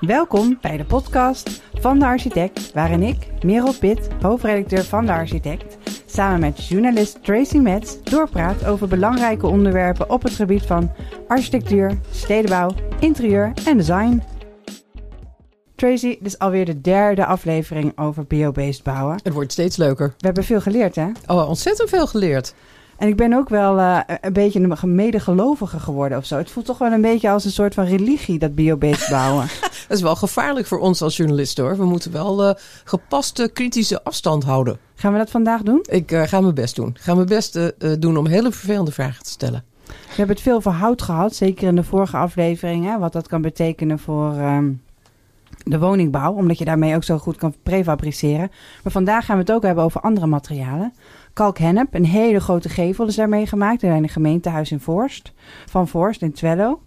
Welkom bij de podcast van de architect, waarin ik, Merel Pitt, hoofdredacteur van de architect, samen met journalist Tracy Metz doorpraat over belangrijke onderwerpen op het gebied van architectuur, stedenbouw, interieur en design. Tracy, dit is alweer de derde aflevering over biobased bouwen. Het wordt steeds leuker. We hebben veel geleerd, hè? Oh, ontzettend veel geleerd. En ik ben ook wel uh, een beetje een medegelovige geworden of zo. Het voelt toch wel een beetje als een soort van religie, dat biobased bouwen. dat is wel gevaarlijk voor ons als journalisten hoor. We moeten wel uh, gepaste kritische afstand houden. Gaan we dat vandaag doen? Ik uh, ga mijn best doen. Ik ga mijn best doen om hele vervelende vragen te stellen. We hebben het veel over hout gehad, zeker in de vorige aflevering. Hè, wat dat kan betekenen voor um, de woningbouw, omdat je daarmee ook zo goed kan prefabriceren. Maar vandaag gaan we het ook hebben over andere materialen. Kalkhennep, een hele grote gevel is daarmee gemaakt in een gemeentehuis in Voorst, van Voorst in Twello.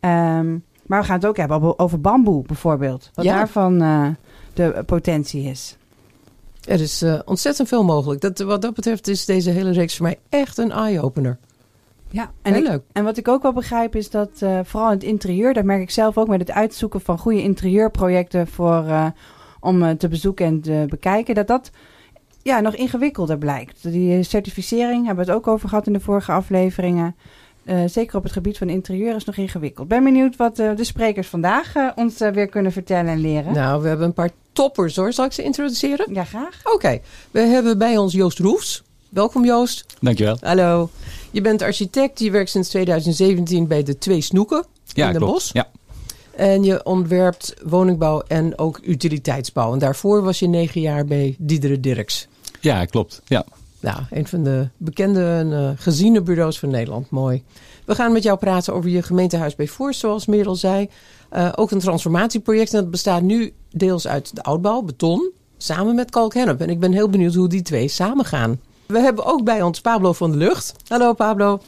Um, maar we gaan het ook hebben over bamboe bijvoorbeeld, wat Ja. daarvan uh, de potentie is. Er is uh, ontzettend veel mogelijk. Dat, wat dat betreft is deze hele reeks voor mij echt een eye-opener. Ja, en, ik- leuk. en wat ik ook wel begrijp is dat uh, vooral in het interieur, dat merk ik zelf ook met het uitzoeken van goede interieurprojecten voor, om te bezoeken en te bekijken, dat dat ja, nog ingewikkelder blijkt. Die certificering hebben we het ook over gehad in de vorige afleveringen. Uh, zeker op het gebied van interieur is nog ingewikkeld. Ben benieuwd wat uh, de sprekers vandaag uh, ons weer kunnen vertellen en leren. Nou, we hebben een paar toppers hoor. Zal ik ze introduceren? Ja, graag. Oké, okay. we hebben bij ons Joost Roefs. Welkom Joost. Dankjewel. Hallo. Je bent architect, je werkt sinds 2017 bij de Twee Snoeken ja, in Den klopt. Bosch. Ja. En je ontwerpt woningbouw en ook utiliteitsbouw. En daarvoor was je negen jaar bij Diedere Dirks. Ja, klopt. Ja. Nou, een van de bekende en uh, geziene bureaus van Nederland. Mooi. We gaan met jou praten over je gemeentehuis bij Voorst, zoals Merel zei. Uh, ook een transformatieproject. En dat bestaat nu deels uit de oudbouw, beton, samen met kalkhennep. En ik ben heel benieuwd hoe die twee samen gaan. We hebben ook bij ons Pablo van de Lucht. Hallo Pablo.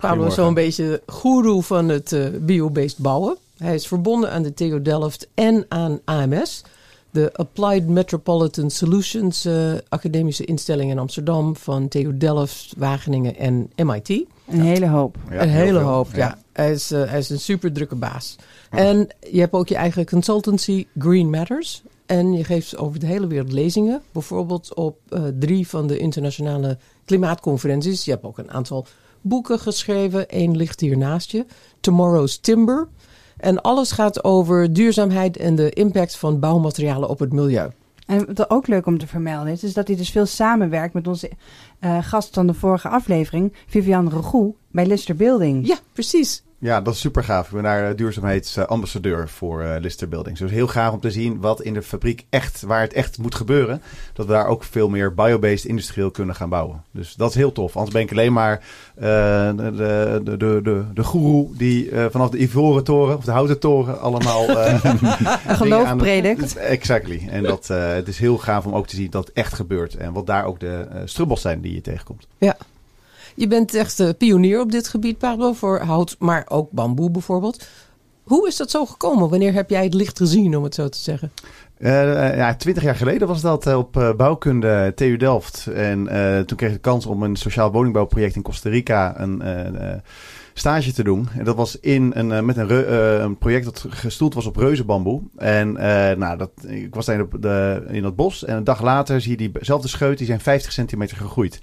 Pablo is zo'n beetje goeroe van het uh, biobased bouwen. Hij is verbonden aan de TU Delft en aan AMS. De Applied Metropolitan Solutions uh, academische instelling in Amsterdam van TU Delft, Wageningen en MIT. Een hele hoop. Ja, een hele hoop, ja. ja. Hij, is, uh, hij is een super drukke baas. En je hebt ook je eigen consultancy Green Matters. En je geeft over de hele wereld lezingen. Bijvoorbeeld op uh, drie van de internationale klimaatconferenties. Je hebt ook een aantal boeken geschreven. Eén ligt hier naast je. Tomorrow's Timber. En alles gaat over duurzaamheid en de impact van bouwmaterialen op het milieu. En wat ook leuk om te vermelden is, is dat hij dus veel samenwerkt met onze uh, gast van de vorige aflevering, Viviane Regoe, bij Lister Building. Ja, precies. Ja, dat is super gaaf. Ik ben daar uh, duurzaamheidsambassadeur voor uh, Lister Buildings. Dus heel gaaf om te zien wat in de fabriek echt, waar het echt moet gebeuren. Dat we daar ook veel meer biobased industrieel kunnen gaan bouwen. Dus dat is heel tof. Anders ben ik alleen maar uh, de, de, de, de, de goeroe die uh, vanaf de Ivoren toren of de Houten toren allemaal... Een geloof predikt. Exactly. En dat, uh, het is heel gaaf om ook te zien dat het echt gebeurt. En wat daar ook de uh, strubbels zijn die je tegenkomt. Ja. Je bent echt uh, pionier op dit gebied, Pablo, voor hout, maar ook bamboe bijvoorbeeld. Hoe is dat zo gekomen? Wanneer heb jij het licht gezien, om het zo te zeggen? Uh, ja, twintig jaar geleden was dat uh, op bouwkunde TU Delft. En toen kreeg ik de kans om een sociaal woningbouwproject in Costa Rica een stage te doen. En dat was in een, met een, een, project dat gestoeld was op reuzenbamboe. En nou, dat, ik was daar in, de, in dat bos en een dag later zie je diezelfde scheut, die zijn 50 centimeter gegroeid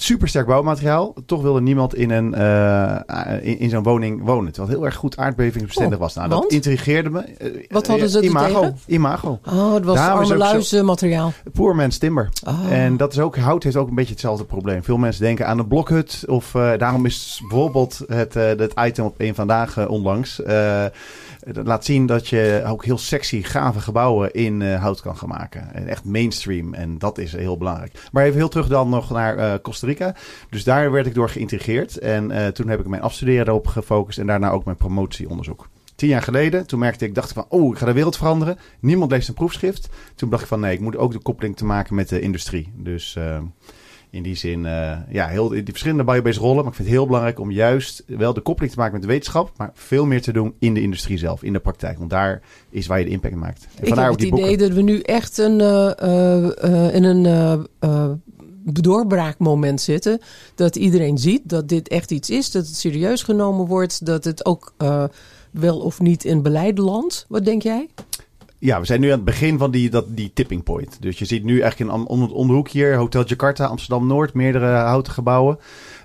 supersterk bouwmateriaal. Toch wilde niemand in, een, uh, in, in zo'n woning wonen. Terwijl het heel erg goed aardbevingsbestendig was. Nou, Want? dat intrigeerde me. Uh, Wat hadden ze imago, tegen? Imago. Oh, het was arme luizen materiaal. Poor man's timber. Oh. En dat is ook, hout heeft ook een beetje hetzelfde probleem. Veel mensen denken aan een blokhut. Of uh, daarom is bijvoorbeeld het, het item op een vandaag onlangs... Dat laat zien dat je ook heel sexy, gave gebouwen in uh, hout kan gaan maken. En echt mainstream. En dat is heel belangrijk. Maar even heel terug dan nog naar uh, Costa Rica. Dus daar werd ik door geïntegreerd. En uh, toen heb ik mijn afstuderen erop gefocust. En daarna ook mijn promotieonderzoek. Tien jaar geleden, toen merkte ik, dacht van, oh, ik ga de wereld veranderen. Niemand leest een proefschrift. Toen dacht ik van, nee, ik moet ook de koppeling te maken met de industrie. Dus in die zin, uh, ja, heel, die verschillende biobased rollen. Maar ik vind het heel belangrijk om juist wel de koppeling te maken met de wetenschap. Maar veel meer te doen in de industrie zelf, in de praktijk. Want daar is waar je de impact maakt. En ik heb het idee boeken. dat we nu echt een, uh, uh, in een doorbraakmoment zitten. Dat iedereen ziet dat dit echt iets is, dat het serieus genomen wordt, dat het ook wel of niet in beleid landt. Wat denk jij? Ja, we zijn nu aan het begin van die, dat, die tipping point. Dus je ziet nu eigenlijk in om, om de hoek hier Hotel Jakarta, Amsterdam Noord, meerdere houten gebouwen.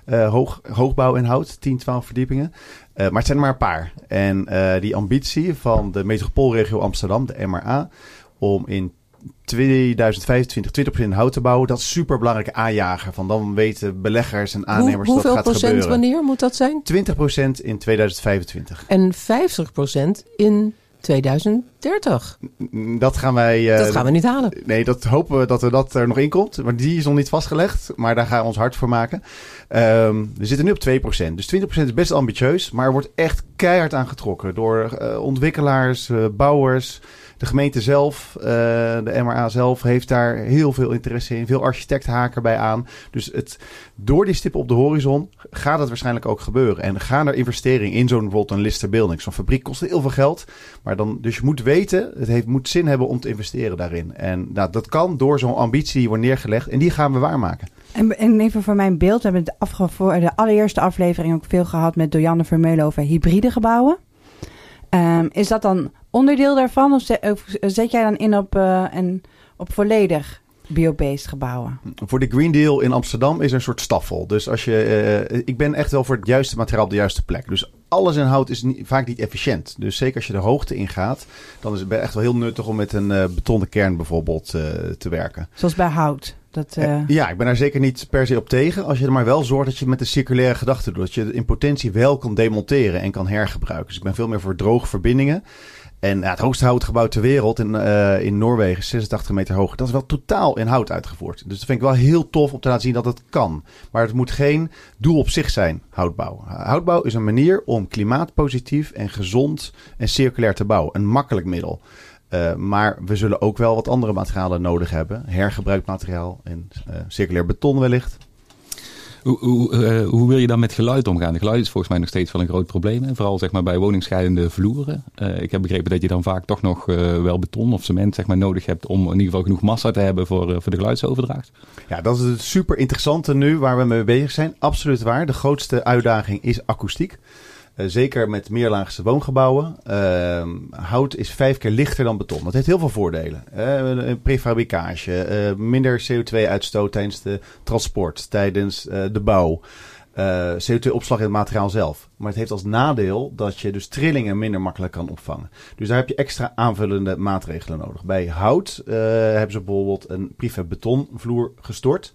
Uh, hoog, hoogbouw in hout, 10, 12 verdiepingen. Uh, maar het zijn er maar een paar. En uh, die ambitie van de metropoolregio Amsterdam, de MRA, om in 2025 20% in hout te bouwen, dat is super belangrijke aanjager. Van dan weten beleggers en aannemers Hoe, dat gaat procent gebeuren. wanneer moet dat zijn? 20% in 2025. En 50% in 2030. Dat gaan wij. Uh, dat gaan we niet halen. Nee, dat hopen we dat er dat er nog in komt. Maar die is nog niet vastgelegd. Maar daar gaan we ons hard voor maken. Um, we zitten nu op 2%. Dus 20% is best ambitieus. Maar er wordt echt keihard aan getrokken door uh, ontwikkelaars, uh, bouwers. De gemeente zelf, uh, de MRA zelf, heeft daar heel veel interesse in. Veel architecten haken bij aan. Dus het, door die stippen op de horizon gaat het waarschijnlijk ook gebeuren. En gaan er investeringen in zo'n bijvoorbeeld een Lister Building. Zo'n fabriek kost heel veel geld. Maar dan, dus je moet weten, het heeft, moet zin hebben om te investeren daarin. En nou, dat kan door zo'n ambitie die wordt neergelegd. En die gaan we waarmaken. En, en even voor mijn beeld, we hebben de, de allereerste aflevering ook veel gehad met Dojanne Vermeulen over hybride gebouwen. Um, is dat dan onderdeel daarvan? Of zet, of zet jij dan in op, uh, een, op volledig biobased gebouwen? Voor de Green Deal in Amsterdam is er een soort staffel. Dus als je, uh, ik ben echt wel voor het juiste materiaal op de juiste plek. Dus alles in hout is niet, vaak niet efficiënt. Dus zeker als je de hoogte ingaat, dan is het echt wel heel nuttig om met een uh, betonnen kern bijvoorbeeld uh, te werken. Zoals bij hout. Dat, uh... Ja, ik ben daar zeker niet per se op tegen. Als je er maar wel zorgt dat je met een circulaire gedachte doet. Dat je in potentie wel kan demonteren en kan hergebruiken. Dus ik ben veel meer voor droge verbindingen. En het hoogste houtgebouw ter wereld in, uh, in Noorwegen, 86 meter hoog. Dat is wel totaal in hout uitgevoerd. Dus dat vind ik wel heel tof om te laten zien dat het kan. Maar het moet geen doel op zich zijn, houtbouw. Houtbouw is een manier om klimaatpositief en gezond en circulair te bouwen. Een makkelijk middel. Uh, maar we zullen ook wel wat andere materialen nodig hebben. Hergebruikt materiaal en uh, circulair beton wellicht. Hoe, uh, hoe, wil je dan met geluid omgaan? Geluid is volgens mij nog steeds wel een groot probleem. Hè? Vooral zeg maar, bij woningscheidende vloeren. Uh, ik heb begrepen dat je dan vaak toch nog uh, wel beton of cement zeg maar, nodig hebt om in ieder geval genoeg massa te hebben voor, voor de geluidsoverdracht. Ja, dat is het super interessante nu waar we mee bezig zijn. Absoluut waar. De grootste uitdaging is akoestiek. Uh, zeker met meerlaagse woongebouwen. Uh, hout is vijf keer lichter dan beton. Dat heeft heel veel voordelen. Uh, prefabricage, minder CO2-uitstoot tijdens de transport, tijdens de bouw. CO2-opslag in het materiaal zelf. Maar het heeft als nadeel dat je dus trillingen minder makkelijk kan opvangen. Dus daar heb je extra aanvullende maatregelen nodig. Bij hout hebben ze bijvoorbeeld een prefab betonvloer gestort.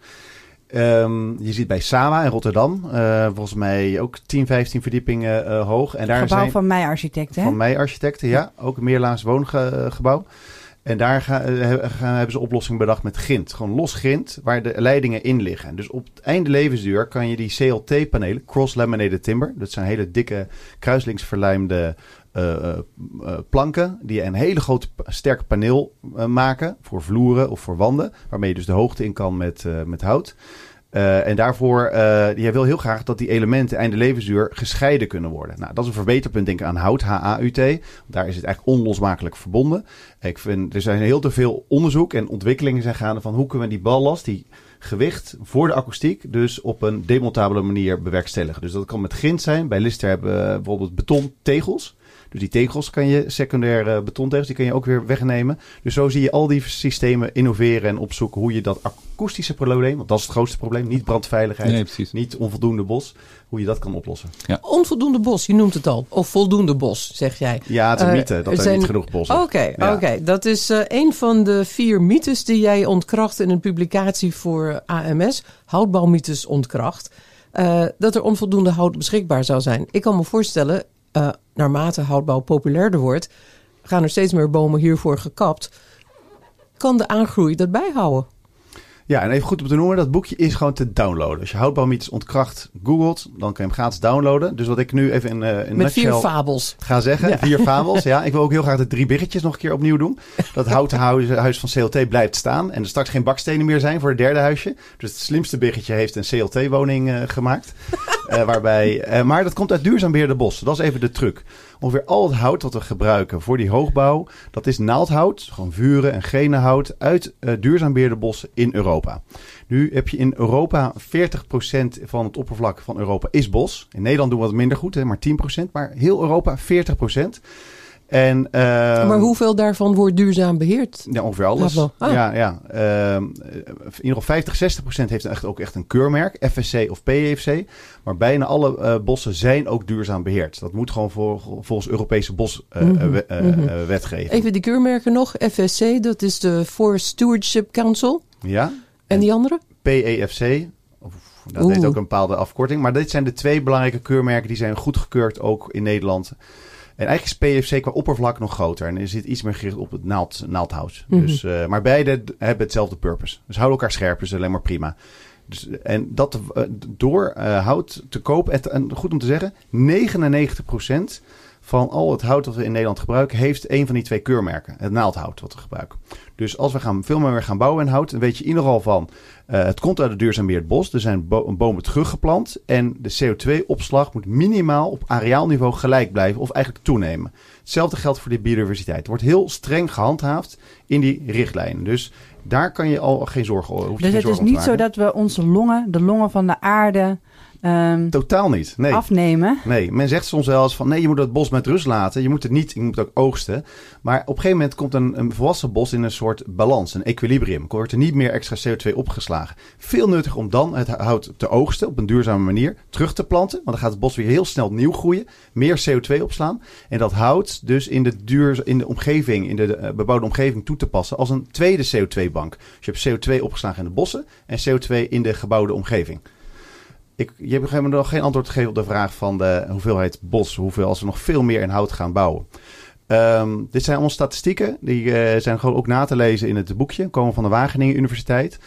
Um, je ziet bij Sama in Rotterdam, uh, volgens mij ook 10, 15 verdiepingen uh, hoog. En daar gebouw zijn, van mij architecten, Van mij architecten, ja. Ook een meerlaags woongebouw. En daar gaan, uh, hebben ze oplossing bedacht met grind. Gewoon los grind waar de leidingen in liggen. Dus op het einde levensduur kan je die CLT-panelen, cross-laminated timber, dat zijn hele dikke kruislingsverlijmde uh, uh, planken die een hele grote sterke paneel uh, maken voor vloeren of voor wanden, waarmee je dus de hoogte in kan met, met hout. en daarvoor, je wil heel graag dat die elementen einde levensduur gescheiden kunnen worden. Nou, dat is een verbeterpunt, denk ik, aan hout, HAUT. Daar is het eigenlijk onlosmakelijk verbonden. Ik vind, er zijn heel te veel onderzoek en ontwikkelingen zijn gaande van hoe kunnen we die ballast, die gewicht voor de akoestiek dus op een demontabele manier bewerkstelligen. Dus dat kan met grind zijn. Bij Lister hebben we bijvoorbeeld betontegels. Dus die tegels kan je, secundaire betontegels, die kan je ook weer wegnemen. Dus zo zie je al die systemen innoveren en opzoeken hoe je dat akoestische probleem, want dat is het grootste probleem, niet brandveiligheid, nee, niet onvoldoende bos, hoe je dat kan oplossen. Ja. Onvoldoende bos, je noemt het al. Of voldoende bos, zeg jij. Ja, het is een mythe uh, dat er, zijn... niet genoeg bos is. Oké, okay, ja. okay. dat is uh, een van de vier mythes die jij ontkracht in een publicatie voor AMS. Houtbouwmythes ontkracht. Uh, dat er onvoldoende hout beschikbaar zou zijn. Ik kan me voorstellen, uh, naarmate houtbouw populairder wordt, gaan er steeds meer bomen hiervoor gekapt. Kan de aangroei dat bijhouden? Ja, en even goed om te noemen, dat boekje is gewoon te downloaden. Als je houtbouwmythes ontkracht googelt, dan kan je hem gratis downloaden. Dus wat ik nu even in, uh, in Met vier fabels. ga zeggen, ja. vier fabels. Ja, ik wil ook heel graag de drie biggetjes nog een keer opnieuw doen. Dat houten huis van CLT blijft staan en er straks geen bakstenen meer zijn voor het derde huisje. Dus het slimste biggetje heeft een CLT-woning uh, gemaakt. Eh, waarbij, eh, maar dat komt uit duurzaam beheerde bossen. Dat is even de truc. Ongeveer al het hout dat we gebruiken voor die hoogbouw, dat is naaldhout, gewoon vuren en grenenhout uit eh, duurzaam beheerde bossen in Europa. Nu heb je in Europa 40% van het oppervlak van Europa is bos. In Nederland doen we wat minder goed, hè, maar 10%. Maar heel Europa 40%. En, ehm, maar hoeveel daarvan wordt duurzaam beheerd? Ja, ongeveer alles. Ah. Ja, ja. Ehm, in ieder geval 50, 60 procent heeft echt ook echt een keurmerk, FSC of PEFC. Maar bijna alle eh, bossen zijn ook duurzaam beheerd. Dat moet gewoon voor, volgens Europese boswetgeving. Mhm, mhm. Even die keurmerken nog. FSC, dat is de Forest Stewardship Council. Ja. En, en die andere? PEFC. Dat heeft ook een bepaalde afkorting. Maar dit zijn de twee belangrijke keurmerken die zijn goedgekeurd ook in Nederland. En eigenlijk is PFC qua oppervlak nog groter. En er zit iets meer gericht op het naald, naaldhout. Mhm. dus, uh, maar beide hebben hetzelfde purpose. Dus houden elkaar scherp, is alleen maar prima. Dus, en dat uh, door uh, hout te koop, en goed om te zeggen, 99% van al het hout dat we in Nederland gebruiken, heeft een van die twee keurmerken. Het naaldhout wat we gebruiken. Dus als we gaan, veel meer gaan bouwen in hout, dan weet je in ieder geval van... Uh, het komt uit het duurzaam beheerd bos. Er zijn bo bomen teruggeplant. En de CO2-opslag moet minimaal op areaalniveau gelijk blijven of eigenlijk toenemen. Hetzelfde geldt voor de biodiversiteit. Het wordt heel streng gehandhaafd in die richtlijnen. Dus daar kan je al geen zorgen over. Dus het is niet zo dat we onze longen, de longen van de aarde... Um, Totaal niet. Nee. Afnemen. Nee, men zegt soms wel eens van nee, je moet het bos met rust laten. Je moet het niet, je moet het ook oogsten. Maar op een gegeven moment komt een, een volwassen bos in een soort balans, een equilibrium. Er wordt er niet meer extra CO2 opgeslagen. Veel nuttig om dan het hout te oogsten op een duurzame manier, terug te planten. Want dan gaat het bos weer heel snel nieuw groeien, meer CO2 opslaan. En dat hout dus in de, duur, in de omgeving, in de uh, bebouwde omgeving toe te passen als een tweede CO2-bank. Dus je hebt CO2 opgeslagen in de bossen en CO2 in de gebouwde omgeving. Ik, je hebt helemaal nog geen antwoord gegeven op de vraag van de hoeveelheid bos. Hoeveel als we nog veel meer in hout gaan bouwen. Um, dit zijn allemaal statistieken. Die uh, zijn gewoon ook na te lezen in het boekje. Komen van de Wageningen Universiteit.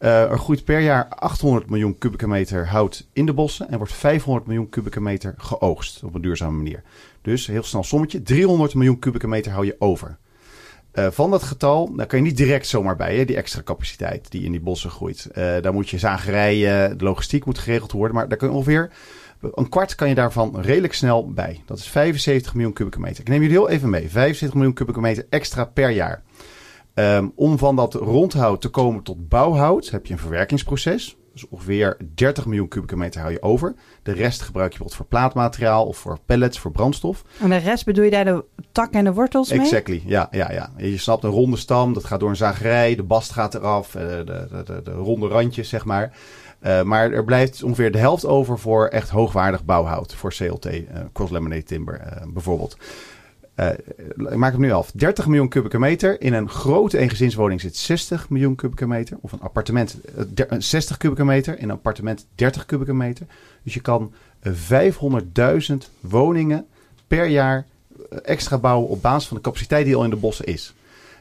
Uh, er groeit per jaar 800 miljoen kubieke meter hout in de bossen. En wordt 500 miljoen kubieke meter geoogst op een duurzame manier. Dus heel snel sommetje. 300 miljoen kubieke meter hou je over. Uh, van dat getal, daar kan je niet direct zomaar bij, hè, die extra capaciteit die in die bossen groeit. Uh, daar moet je zagerijen, de logistiek moet geregeld worden, maar daar kun je ongeveer een kwart kan je daarvan redelijk snel bij. Dat is 75 miljoen kubieke meter. Ik neem jullie heel even mee. 75 miljoen kubieke meter extra per jaar. Um, om van dat rondhout te komen tot bouwhout heb je een verwerkingsproces. Dus ongeveer 30 miljoen kubieke meter hou je over. De rest gebruik je bijvoorbeeld voor plaatmateriaal of voor pellets, voor brandstof. En de rest bedoel je daar de tak en de wortels mee? Exactly, ja, ja, ja. Je snapt een ronde stam, dat gaat door een zagerij, de bast gaat eraf, de, de, de, de ronde randjes, zeg maar. Uh, maar er blijft ongeveer de helft over voor echt hoogwaardig bouwhout. Voor CLT, uh, cross-laminated timber uh, bijvoorbeeld. Uh, ik maak hem nu af. 30 miljoen kubieke meter. In een grote eengezinswoning zit 60 miljoen kubieke meter. Of een appartement uh, 60 kubieke meter. In een appartement 30 kubieke meter. Dus je kan uh, 500.000 woningen per jaar extra bouwen op basis van de capaciteit die al in de bossen is.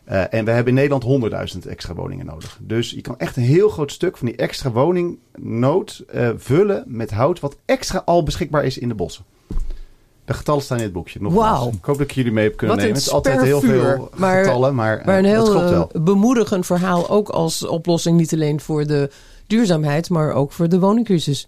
En we hebben in Nederland 100.000 extra woningen nodig. Dus je kan echt een heel groot stuk van die extra woningnood vullen met hout wat extra al beschikbaar is in de bossen. De getallen staan in het boekje. Wauw. Ik hoop dat ik jullie mee heb kunnen Wat nemen. Het is altijd heel veel maar, getallen, maar, maar een uh, heel dat klopt wel. bemoedigend verhaal. Ook als oplossing niet alleen voor de duurzaamheid, maar ook voor de woningcrisis.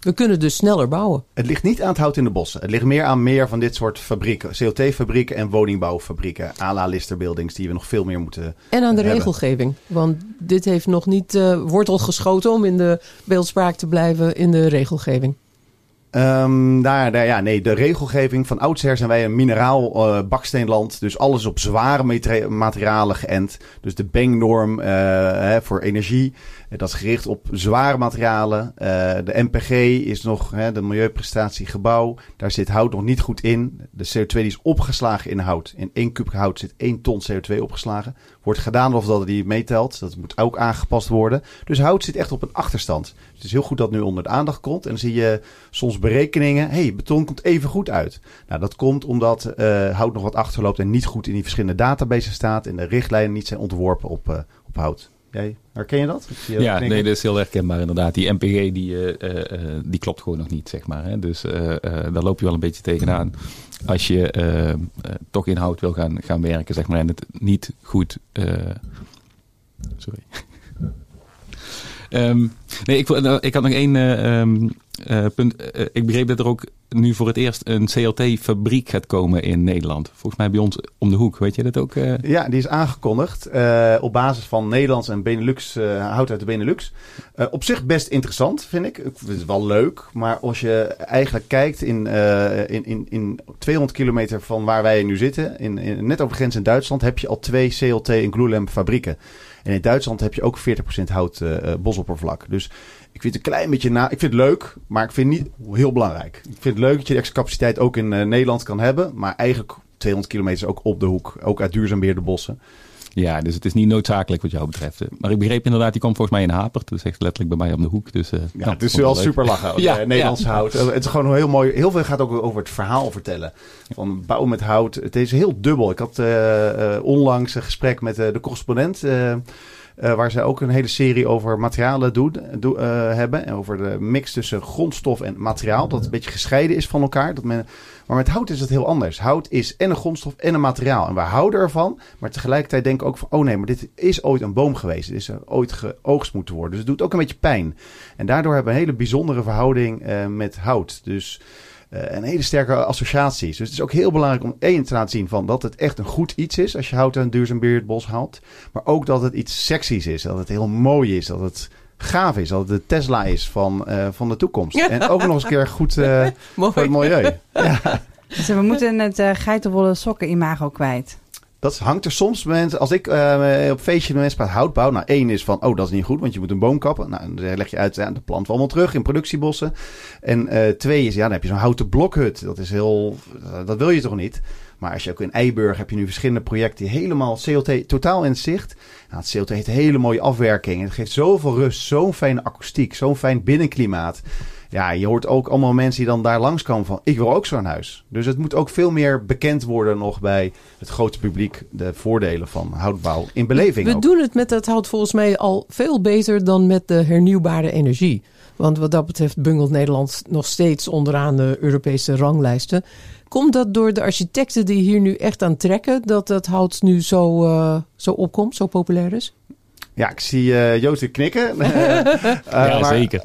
We kunnen dus sneller bouwen. Het ligt niet aan het hout in de bossen. Het ligt meer aan meer van dit soort fabrieken. CLT-fabrieken en woningbouwfabrieken. à la Lister Buildings, die we nog veel meer moeten En aan de hebben. regelgeving. Want dit heeft nog niet uh, wortel geschoten, om in de beeldspraak te blijven, in de regelgeving. Um, daar, daar, ja, nee, de regelgeving van oudsher zijn wij een mineraal uh, baksteenland. Dus alles op zware materialen geënt. Dus de Beng-norm uh, hè, voor energie. Dat is gericht op zware materialen. De MPG is nog hè, de milieuprestatie gebouw. Daar zit hout nog niet goed in. De CO2 die is opgeslagen in hout. In één kubik hout zit 1 ton CO2 opgeslagen. Wordt gedaan of dat die meetelt. Dat moet ook aangepast worden. Dus hout zit echt op een achterstand. Dus het is heel goed dat nu onder de aandacht komt. En dan zie je soms berekeningen. hey, beton komt even goed uit. Nou, dat komt omdat uh, hout nog wat achterloopt en niet goed in die verschillende databases staat. En de richtlijnen niet zijn ontworpen op, uh, op hout. Jij, herken je dat? Je ja, nee, dat is heel herkenbaar inderdaad. Die MPG die, uh, uh, die klopt gewoon nog niet, zeg maar. Hè? Dus daar loop je wel een beetje tegenaan. Als je toch in hout wil gaan, gaan werken, zeg maar, en het niet goed... sorry. Um, nee, ik, ik had nog één Eh, punt, eh, ik begreep dat er ook nu voor het eerst een CLT-fabriek gaat komen in Nederland. Volgens mij bij ons om de hoek. Weet je dat ook? eh? Ja, die is aangekondigd eh, op basis van Nederlands en Benelux, eh, hout uit de Benelux. Eh, op zich best interessant, vind ik. Het wel leuk, maar als je eigenlijk kijkt in, eh, in, in, in 200 kilometer van waar wij nu zitten, in, in, net over de grens in Duitsland, heb je al twee CLT en glulamp fabrieken. En in Duitsland heb je ook 40% hout eh, bosoppervlak. Dus ik vind het een klein beetje na. Ik vind het leuk, maar ik vind het niet heel belangrijk. Ik vind het leuk dat je de extra capaciteit ook in eh, Nederland kan hebben. Maar eigenlijk 200 kilometer ook op de hoek. Ook uit duurzaam beheerde bossen. Ja, dus het is niet noodzakelijk wat jou betreft. Maar ik begreep inderdaad, die kwam volgens mij in Hapert. Is echt letterlijk bij mij om de hoek. Dus, eh, Ja, nou, het is wel super lachen. Ja, Ja, Nederlands ja. hout. Het is gewoon heel mooi. Heel veel gaat ook over het verhaal vertellen. Van bouwen met hout. Het is heel dubbel. Ik had eh, eh, onlangs een gesprek met de correspondent. Eh, waar zij ook een hele serie over materialen doen, doe- eh, hebben. En over de mix tussen grondstof en materiaal. Dat een beetje gescheiden is van elkaar. Dat men, maar met hout is het heel anders. Hout is en een grondstof en een materiaal. En we houden ervan. Maar tegelijkertijd denken ook van... Oh nee, maar dit is ooit een boom geweest. Dit is ooit geoogst moeten worden. Dus het doet ook een beetje pijn. En daardoor hebben we een hele bijzondere verhouding eh, met hout. Dus eh, een hele sterke associaties. Dus het is ook heel belangrijk om één te laten zien van dat het echt een goed iets is als je hout uit een duurzaam beheerd bos haalt. Maar ook dat het iets seksies is. Dat het heel mooi is. Dat het gaaf is. Dat het de Tesla is van, eh, van de toekomst. En ook nog eens een keer goed eh, voor het milieu. Dus we moeten het eh geitenwolle sokken imago kwijt. Dat hangt er soms mensen. Als ik eh, op feestje met mensen praat houtbouw. Nou, één is van, oh, dat is niet goed, want je moet een boom kappen. Nou, dan leg je uit, ja, de plant we allemaal terug in productiebossen. En eh, twee is, ja, dan heb je zo'n houten blokhut. Dat is heel, eh, dat wil je toch niet? Maar als je ook in Eiburg heb je nu verschillende projecten die helemaal CLT totaal in zicht. Nou, het CLT heeft hele mooie afwerking. Het geeft zoveel rust, zo'n fijne akoestiek, zo'n fijn binnenklimaat. Ja, je hoort ook allemaal mensen die dan daar langskomen van... ik wil ook zo'n huis. Dus het moet ook veel meer bekend worden nog bij het grote publiek... de voordelen van houtbouw in beleving We ook. doen het met dat hout volgens mij al veel beter dan met de hernieuwbare energie. Want wat dat betreft bungelt Nederland nog steeds onderaan de Europese ranglijsten. Komt dat door de architecten die hier nu echt aan trekken, dat dat hout nu zo, eh, zo opkomt, zo populair is? Ja, ik zie eh Joost knikken. Eh, eh, ja, maar- zeker.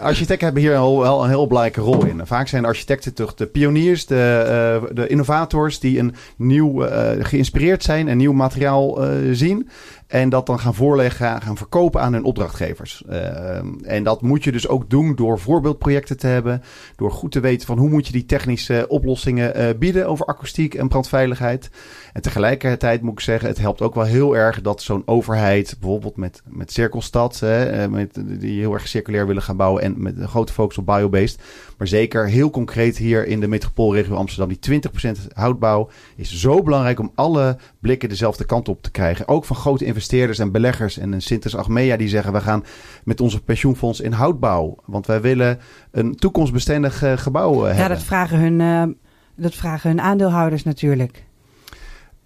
architecten hebben hier al, wel een heel belangrijke rol in. Vaak zijn architecten toch de pioniers, de, eh, de innovators die een nieuw, eh, geïnspireerd zijn, een nieuw materiaal eh, zien. En dat dan gaan voorleggen, gaan verkopen aan hun opdrachtgevers. Eh, en dat moet je dus ook doen door voorbeeldprojecten te hebben. Door goed te weten van hoe moet je die technische oplossingen eh, bieden over akoestiek en brandveiligheid. En tegelijkertijd moet ik zeggen, het helpt ook wel heel erg dat zo'n overheid, bijvoorbeeld met, met Cirkelstad, eh, met, die heel erg circulair willen gaan bouwen en met een grote focus op biobased. Maar zeker heel concreet hier in de metropoolregio Amsterdam, die 20% houtbouw is zo belangrijk om alle blikken dezelfde kant op te krijgen. Ook van grote investeerders en beleggers en een Sintes Achmea die zeggen we gaan met onze pensioenfonds in houtbouw. Want wij willen een toekomstbestendig eh, gebouw eh, Ja, hebben. dat vragen, hun, eh, dat vragen hun aandeelhouders natuurlijk.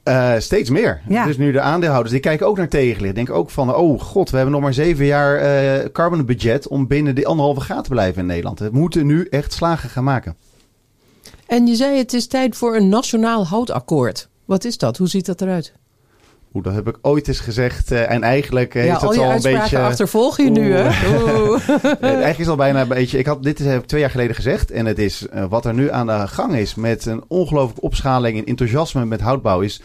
Eh, steeds meer. Ja. Dus nu de aandeelhouders, die kijken ook naar tegenlicht. Denken ook van, oh god, we hebben nog maar zeven jaar eh carbon budget om binnen die anderhalve graad te blijven in Nederland. We moeten nu echt slagen gaan maken. En je zei het is tijd voor een nationaal houtakkoord. Wat is dat? Hoe ziet dat eruit? Oeh, dat heb ik ooit eens gezegd. eh, en eigenlijk eh, ja, is dat al al een beetje... achtervolg je nu, hè? Oeh. Eh, eigenlijk is het al bijna een beetje. Ik had dit heb ik twee jaar geleden gezegd. En het is eh, wat er nu aan de gang is met een ongelooflijke opschaling en enthousiasme met houtbouw is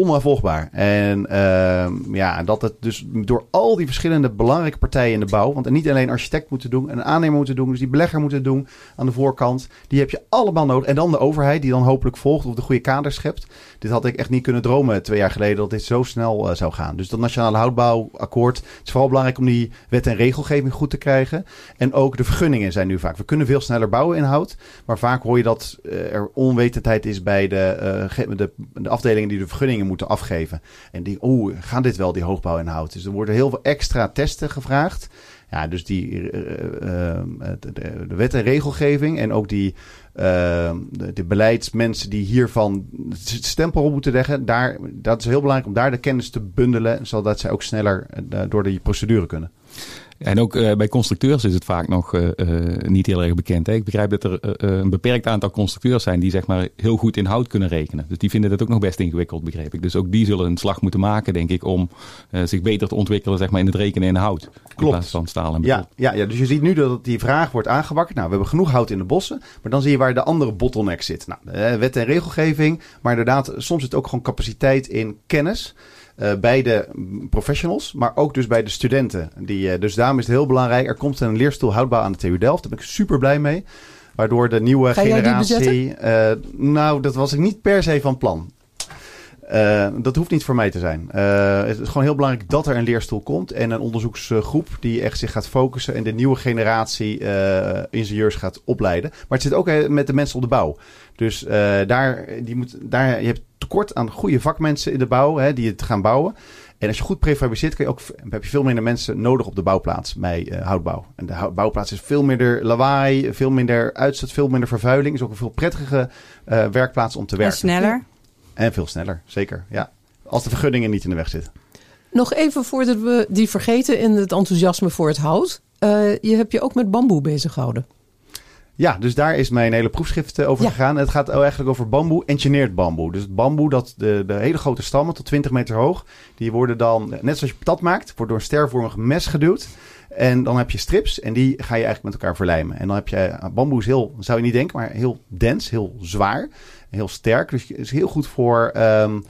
onafvolgbaar. En ehm, ja, dat het dus door al die verschillende belangrijke partijen in de bouw, want niet alleen architect moeten doen, en een aannemer moeten doen, dus die belegger moeten doen aan de voorkant, die heb je allemaal nodig. En dan de overheid die dan hopelijk volgt of de goede kaders schept. Dit had ik echt niet kunnen dromen twee jaar geleden dat dit zo snel eh, zou gaan. Dus dat nationale houtbouwakkoord het is vooral belangrijk om die wet en regelgeving goed te krijgen. En ook de vergunningen zijn nu vaak. We kunnen veel sneller bouwen in hout. Maar vaak hoor je dat eh, er onwetendheid is bij de, eh, de, de afdelingen die de vergunningen moeten afgeven. En die, oeh, gaan dit wel, die hoogbouw in hout? Dus er worden heel veel extra testen gevraagd. Ja, dus die eh, eh, de, de- de wet en regelgeving en ook die eh, de, beleidsmensen die hiervan stempel op moeten leggen, daar, dat is heel belangrijk om daar de kennis te bundelen, zodat zij ook sneller eh, door die procedure kunnen. En ook uh, bij constructeurs is het vaak nog uh, uh, niet heel erg bekend. Hè? Ik begrijp dat er een beperkt aantal constructeurs zijn die zeg maar heel goed in hout kunnen rekenen. Dus die vinden dat ook nog best ingewikkeld, begreep ik. Dus ook die zullen een slag moeten maken, denk ik, om zich beter te ontwikkelen zeg maar, in het rekenen in hout. Klopt. In plaats van staal en ja, ja, ja, dus je ziet nu dat die vraag wordt aangewakkerd. Nou, we hebben genoeg hout in de bossen, maar dan zie je waar de andere bottleneck zit. Nou, wet en regelgeving, maar inderdaad, soms zit ook gewoon capaciteit in kennis. Uh, bij de professionals, maar ook dus bij de studenten. Die, uh, dus daarom is het heel belangrijk. Er komt een leerstoel houdbaar aan de TU Delft. Daar ben ik super blij mee. Waardoor de nieuwe Ga generatie. Uh, nou, dat was ik niet per se van plan. Dat hoeft niet voor mij te zijn. het is gewoon heel belangrijk dat er een leerstoel komt en een onderzoeksgroep die echt zich gaat focussen en de nieuwe generatie ingenieurs gaat opleiden. Maar het zit ook met de mensen op de bouw. Dus daar, die moet, daar, je hebt tekort aan goede vakmensen in de bouw hè, die het gaan bouwen. En als je goed prefabriceert, kan je ook, heb je veel minder mensen nodig op de bouwplaats bij uh, houtbouw. En de bouwplaats is veel minder lawaai, veel minder uitstoot, veel minder vervuiling. Is ook een veel prettige uh, werkplaats om te werken. En sneller. En veel sneller, zeker. Ja. Als de vergunningen niet in de weg zitten. Nog even voordat we die vergeten in het enthousiasme voor het hout. Uh, je hebt je ook met bamboe bezig gehouden. Ja, dus daar is mijn hele proefschrift eh, over gegaan. Het gaat eigenlijk over bamboe, engineered bamboe. Dus bamboe, dat de, de hele grote stammen tot 20 meter hoog, die worden dan, net zoals je patat maakt, wordt door een stervormig mes geduwd. En dan heb je strips en die ga je eigenlijk met elkaar verlijmen. En dan heb je, eh, bamboe is heel, zou je niet denken, maar heel dens, heel zwaar, heel sterk. Dus het is heel goed voor... Um,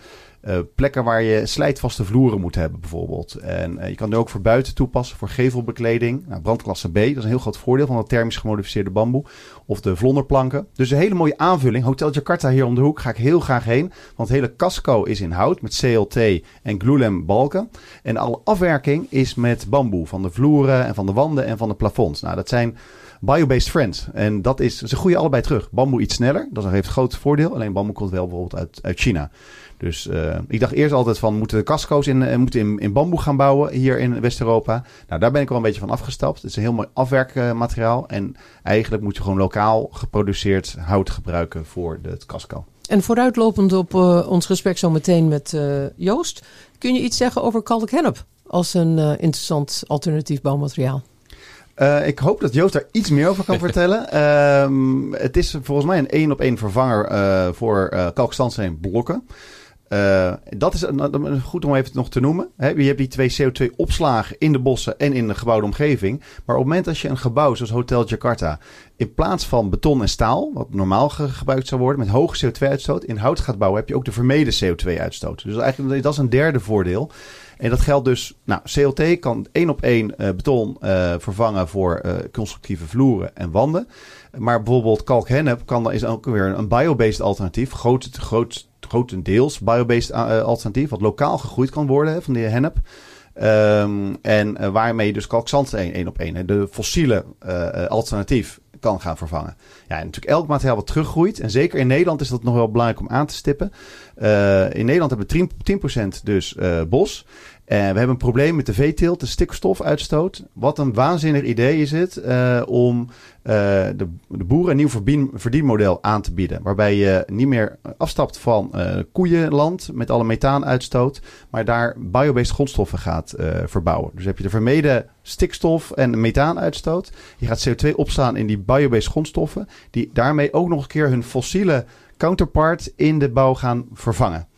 uh, plekken waar je slijtvaste vloeren moet hebben, bijvoorbeeld. En uh, je kan er ook voor buiten toepassen, voor gevelbekleding. Nou, brandklasse B, dat is een heel groot voordeel van het thermisch gemodificeerde bamboe. Of de vlonderplanken. Dus een hele mooie aanvulling. Hotel Jakarta hier om de hoek ga ik heel graag heen. Want het hele casco is in hout met CLT en glulam balken. En alle afwerking is met bamboe. Van de vloeren en van de wanden en van de plafonds. Nou, dat zijn biobased friends. En dat is, ze groeien allebei terug. Bamboe iets sneller, dat heeft groot voordeel. Alleen bamboe komt wel bijvoorbeeld uit, uit China. Dus uh, ik dacht eerst altijd van, moeten de casco's in, uh, moeten in, in bamboe gaan bouwen hier in West-Europa? Nou, daar ben ik wel een beetje van afgestapt. Het is een heel mooi afwerkmateriaal. En eigenlijk moet je gewoon lokaal geproduceerd hout gebruiken voor het casco. En vooruitlopend op uh, ons gesprek zo meteen met Joost, kun je iets zeggen over kalkhennep als een interessant alternatief bouwmateriaal? Uh, ik hoop dat Joost daar iets meer over kan vertellen. Um, het is volgens mij een één op één vervanger uh, voor uh, kalkstandsteen blokken. Uh, dat is goed om even nog te noemen. He, je hebt die twee CO2-opslagen in de bossen en in de gebouwde omgeving. Maar op het moment dat je een gebouw zoals Hotel Jakarta in plaats van beton en staal, wat normaal gebruikt zou worden met hoge CO2-uitstoot, in hout gaat bouwen, heb je ook de vermeden CO2-uitstoot. Dus eigenlijk dat is een derde voordeel. En dat geldt dus, nou, CLT kan één op één uh, beton uh, vervangen voor uh, constructieve vloeren en wanden. Maar bijvoorbeeld kalkhennep kan, is ook weer een biobased alternatief. Grotendeels biobased alternatief, wat lokaal gegroeid kan worden van de hennep. Um, en waarmee dus kalkzandsteen één op één, de fossiele alternatief, kan gaan vervangen. Ja, en natuurlijk elk materiaal wat teruggroeit. En zeker in Nederland is dat nog wel belangrijk om aan te stippen. Uh, in Nederland hebben we 10%, dus uh, bos. En we hebben een probleem met de veeteelt, de stikstofuitstoot. Wat een waanzinnig idee is het uh, om de, de, boeren een nieuw verdienmodel aan te bieden. Waarbij je niet meer afstapt van koeienland met alle methaanuitstoot. Maar daar biobased grondstoffen gaat verbouwen. Dus heb je de vermeden stikstof en methaanuitstoot. Je gaat CO2 opslaan in die biobased grondstoffen. Die daarmee ook nog een keer hun fossiele counterpart in de bouw gaan vervangen.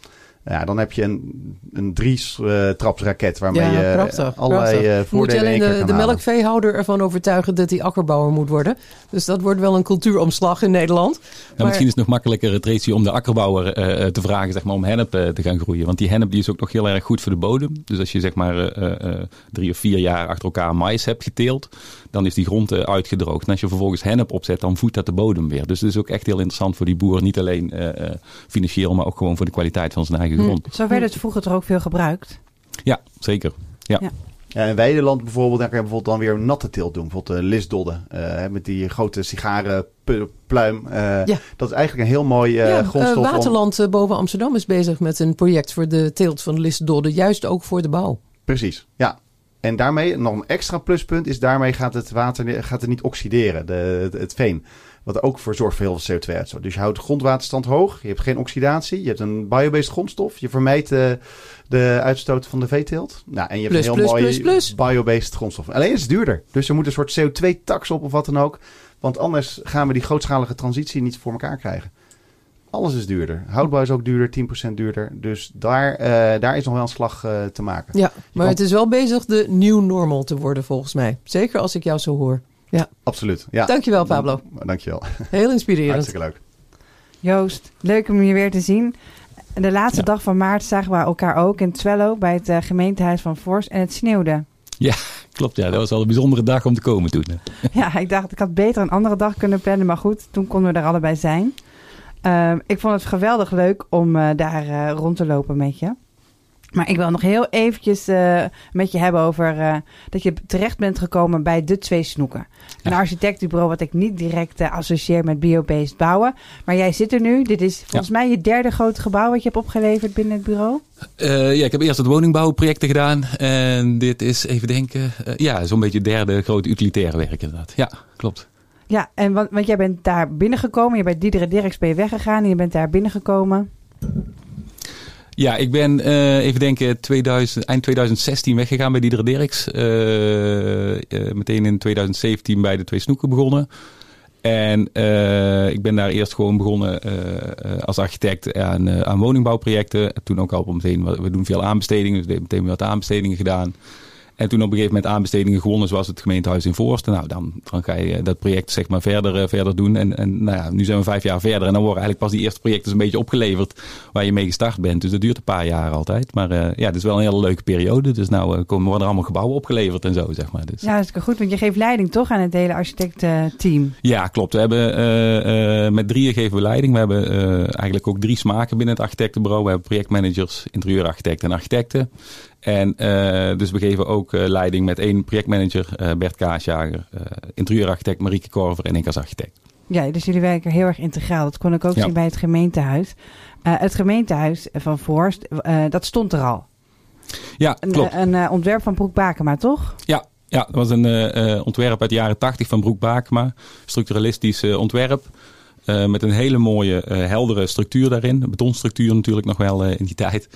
Ja, dan heb je een, een drie-trapsraket waarmee ja, je prachtig, allerlei prachtig. Uh, voordelen Moet je alleen de, de melkveehouder ervan overtuigen dat hij akkerbouwer moet worden. Dus dat wordt wel een cultuuromslag in Nederland. maar... Misschien is het nog makkelijker, Tracy, om de akkerbouwer uh, te vragen zeg maar, om hennep uh, te gaan groeien. Want die hennep die is ook nog heel erg goed voor de bodem. Dus als je zeg maar drie of vier jaar achter elkaar mais hebt geteeld, dan is die grond uitgedroogd. En als je vervolgens hennep opzet, dan voedt dat de bodem weer. Dus het is ook echt heel interessant voor die boer. Niet alleen financieel, maar ook gewoon voor de kwaliteit van zijn eigen Hm. Zo werd het vroeger toch ook veel gebruikt? Ja, zeker. Ja. ja. Ja, in Weideland bijvoorbeeld, daar kan je bijvoorbeeld dan weer een natte teelt doen. Bijvoorbeeld uh, lisdodden, uh, met die grote sigarenpluim. Uh, ja. Dat is eigenlijk een heel mooi ja, grondstof. Waterland boven Amsterdam is bezig met een project voor de teelt van lisdodden. Juist ook voor de bouw. Precies, ja. En daarmee, nog een extra pluspunt, is daarmee gaat het water gaat het niet oxideren, de, het, het veen. Wat ook voor zorgt voor heel veel CO2-uitstoot. Dus je houdt de grondwaterstand hoog. Je hebt geen oxidatie. Je hebt een biobased grondstof. Je vermijdt de, de uitstoot van de veeteelt. Nou, en je hebt Plus, een heel plus, mooi biobased grondstof. Alleen is het duurder. Dus er moet een soort CO2-tax op of wat dan ook. Want anders gaan we die grootschalige transitie niet voor elkaar krijgen. Alles is duurder. Houtbouw is ook duurder, 10% duurder. Dus daar, eh, daar is nog wel een slag eh, te maken. Ja, maar het is wel bezig de new normal te worden volgens mij. Zeker als ik jou zo hoor. Absoluut. Ja. Dankjewel Pablo. Dankjewel. Heel inspirerend. Hartstikke leuk. Joost, leuk om je weer te zien. De laatste Ja. dag van maart zagen we elkaar ook in Twello bij het eh, gemeentehuis van Forst en het sneeuwde. Klopt, ja. Dat was al een bijzondere dag om te komen toen. Ja, ik dacht ik had beter een andere dag kunnen plannen, maar goed, toen konden we er allebei zijn. Ehm, ik vond het geweldig leuk om eh, daar eh, rond te lopen met je. Maar ik wil nog heel eventjes eh, met je hebben over dat je terecht bent gekomen bij de twee snoeken. Een architectenbureau wat ik niet direct associeer met biobased bouwen. Maar jij zit er nu. Dit is volgens mij je derde grote gebouw wat je hebt opgeleverd binnen het bureau. Ja, ik heb eerst het woningbouwprojecten gedaan. En dit is, even denken, ja, zo'n beetje het derde grote utilitaire werk inderdaad. Ja, klopt. Ja, en want, want jij bent daar binnengekomen. Je bent Diederik Dirks ben je weggegaan en je bent daar binnengekomen. Ja, ik ben eh, even denken 2000, eind 2016 weggegaan bij Diederik Dirks. Eh, eh, meteen in 2017 bij de Twee Snoeken begonnen. En ik ben daar eerst gewoon begonnen als architect aan, aan woningbouwprojecten. Toen ook al meteen, we doen veel aanbestedingen, dus we hebben meteen wat aanbestedingen gedaan. En toen op een gegeven moment aanbestedingen gewonnen, zoals het gemeentehuis in Voorst. Nou, dan, dan ga je dat project zeg maar verder, eh, verder doen. En, en nou ja, nu zijn we vijf jaar verder. En dan worden eigenlijk pas die eerste projecten een beetje opgeleverd waar je mee gestart bent. Dus dat duurt een paar jaar altijd. Maar eh, ja, het is wel een hele leuke periode. Dus nou eh, komen, worden er allemaal gebouwen opgeleverd en zo, zeg maar. Dus, Ja, dat is goed, want je geeft leiding toch aan het hele architectenteam. ja, klopt. We hebben eh, eh, met drieën geven we leiding. We hebben eh, eigenlijk ook drie smaken binnen het architectenbureau. We hebben projectmanagers, interieurarchitecten en architecten. En eh, dus we geven ook eh, leiding met één projectmanager, eh, Bert Kaasjager, interieurarchitect Marieke Korver en ik als architect. Ja, dus jullie werken heel erg integraal. Dat kon ik ook Ja. zien bij het gemeentehuis. Eh, het gemeentehuis van Voorst, dat stond er al. Ja, Een, klopt. een eh, ontwerp van Broek Bakema, toch? Ja, ja, dat was een ontwerp uit de jaren 80 van Broek Bakema. Structuralistisch ontwerp. met een hele mooie, heldere structuur daarin. Een betonstructuur natuurlijk nog wel in die tijd.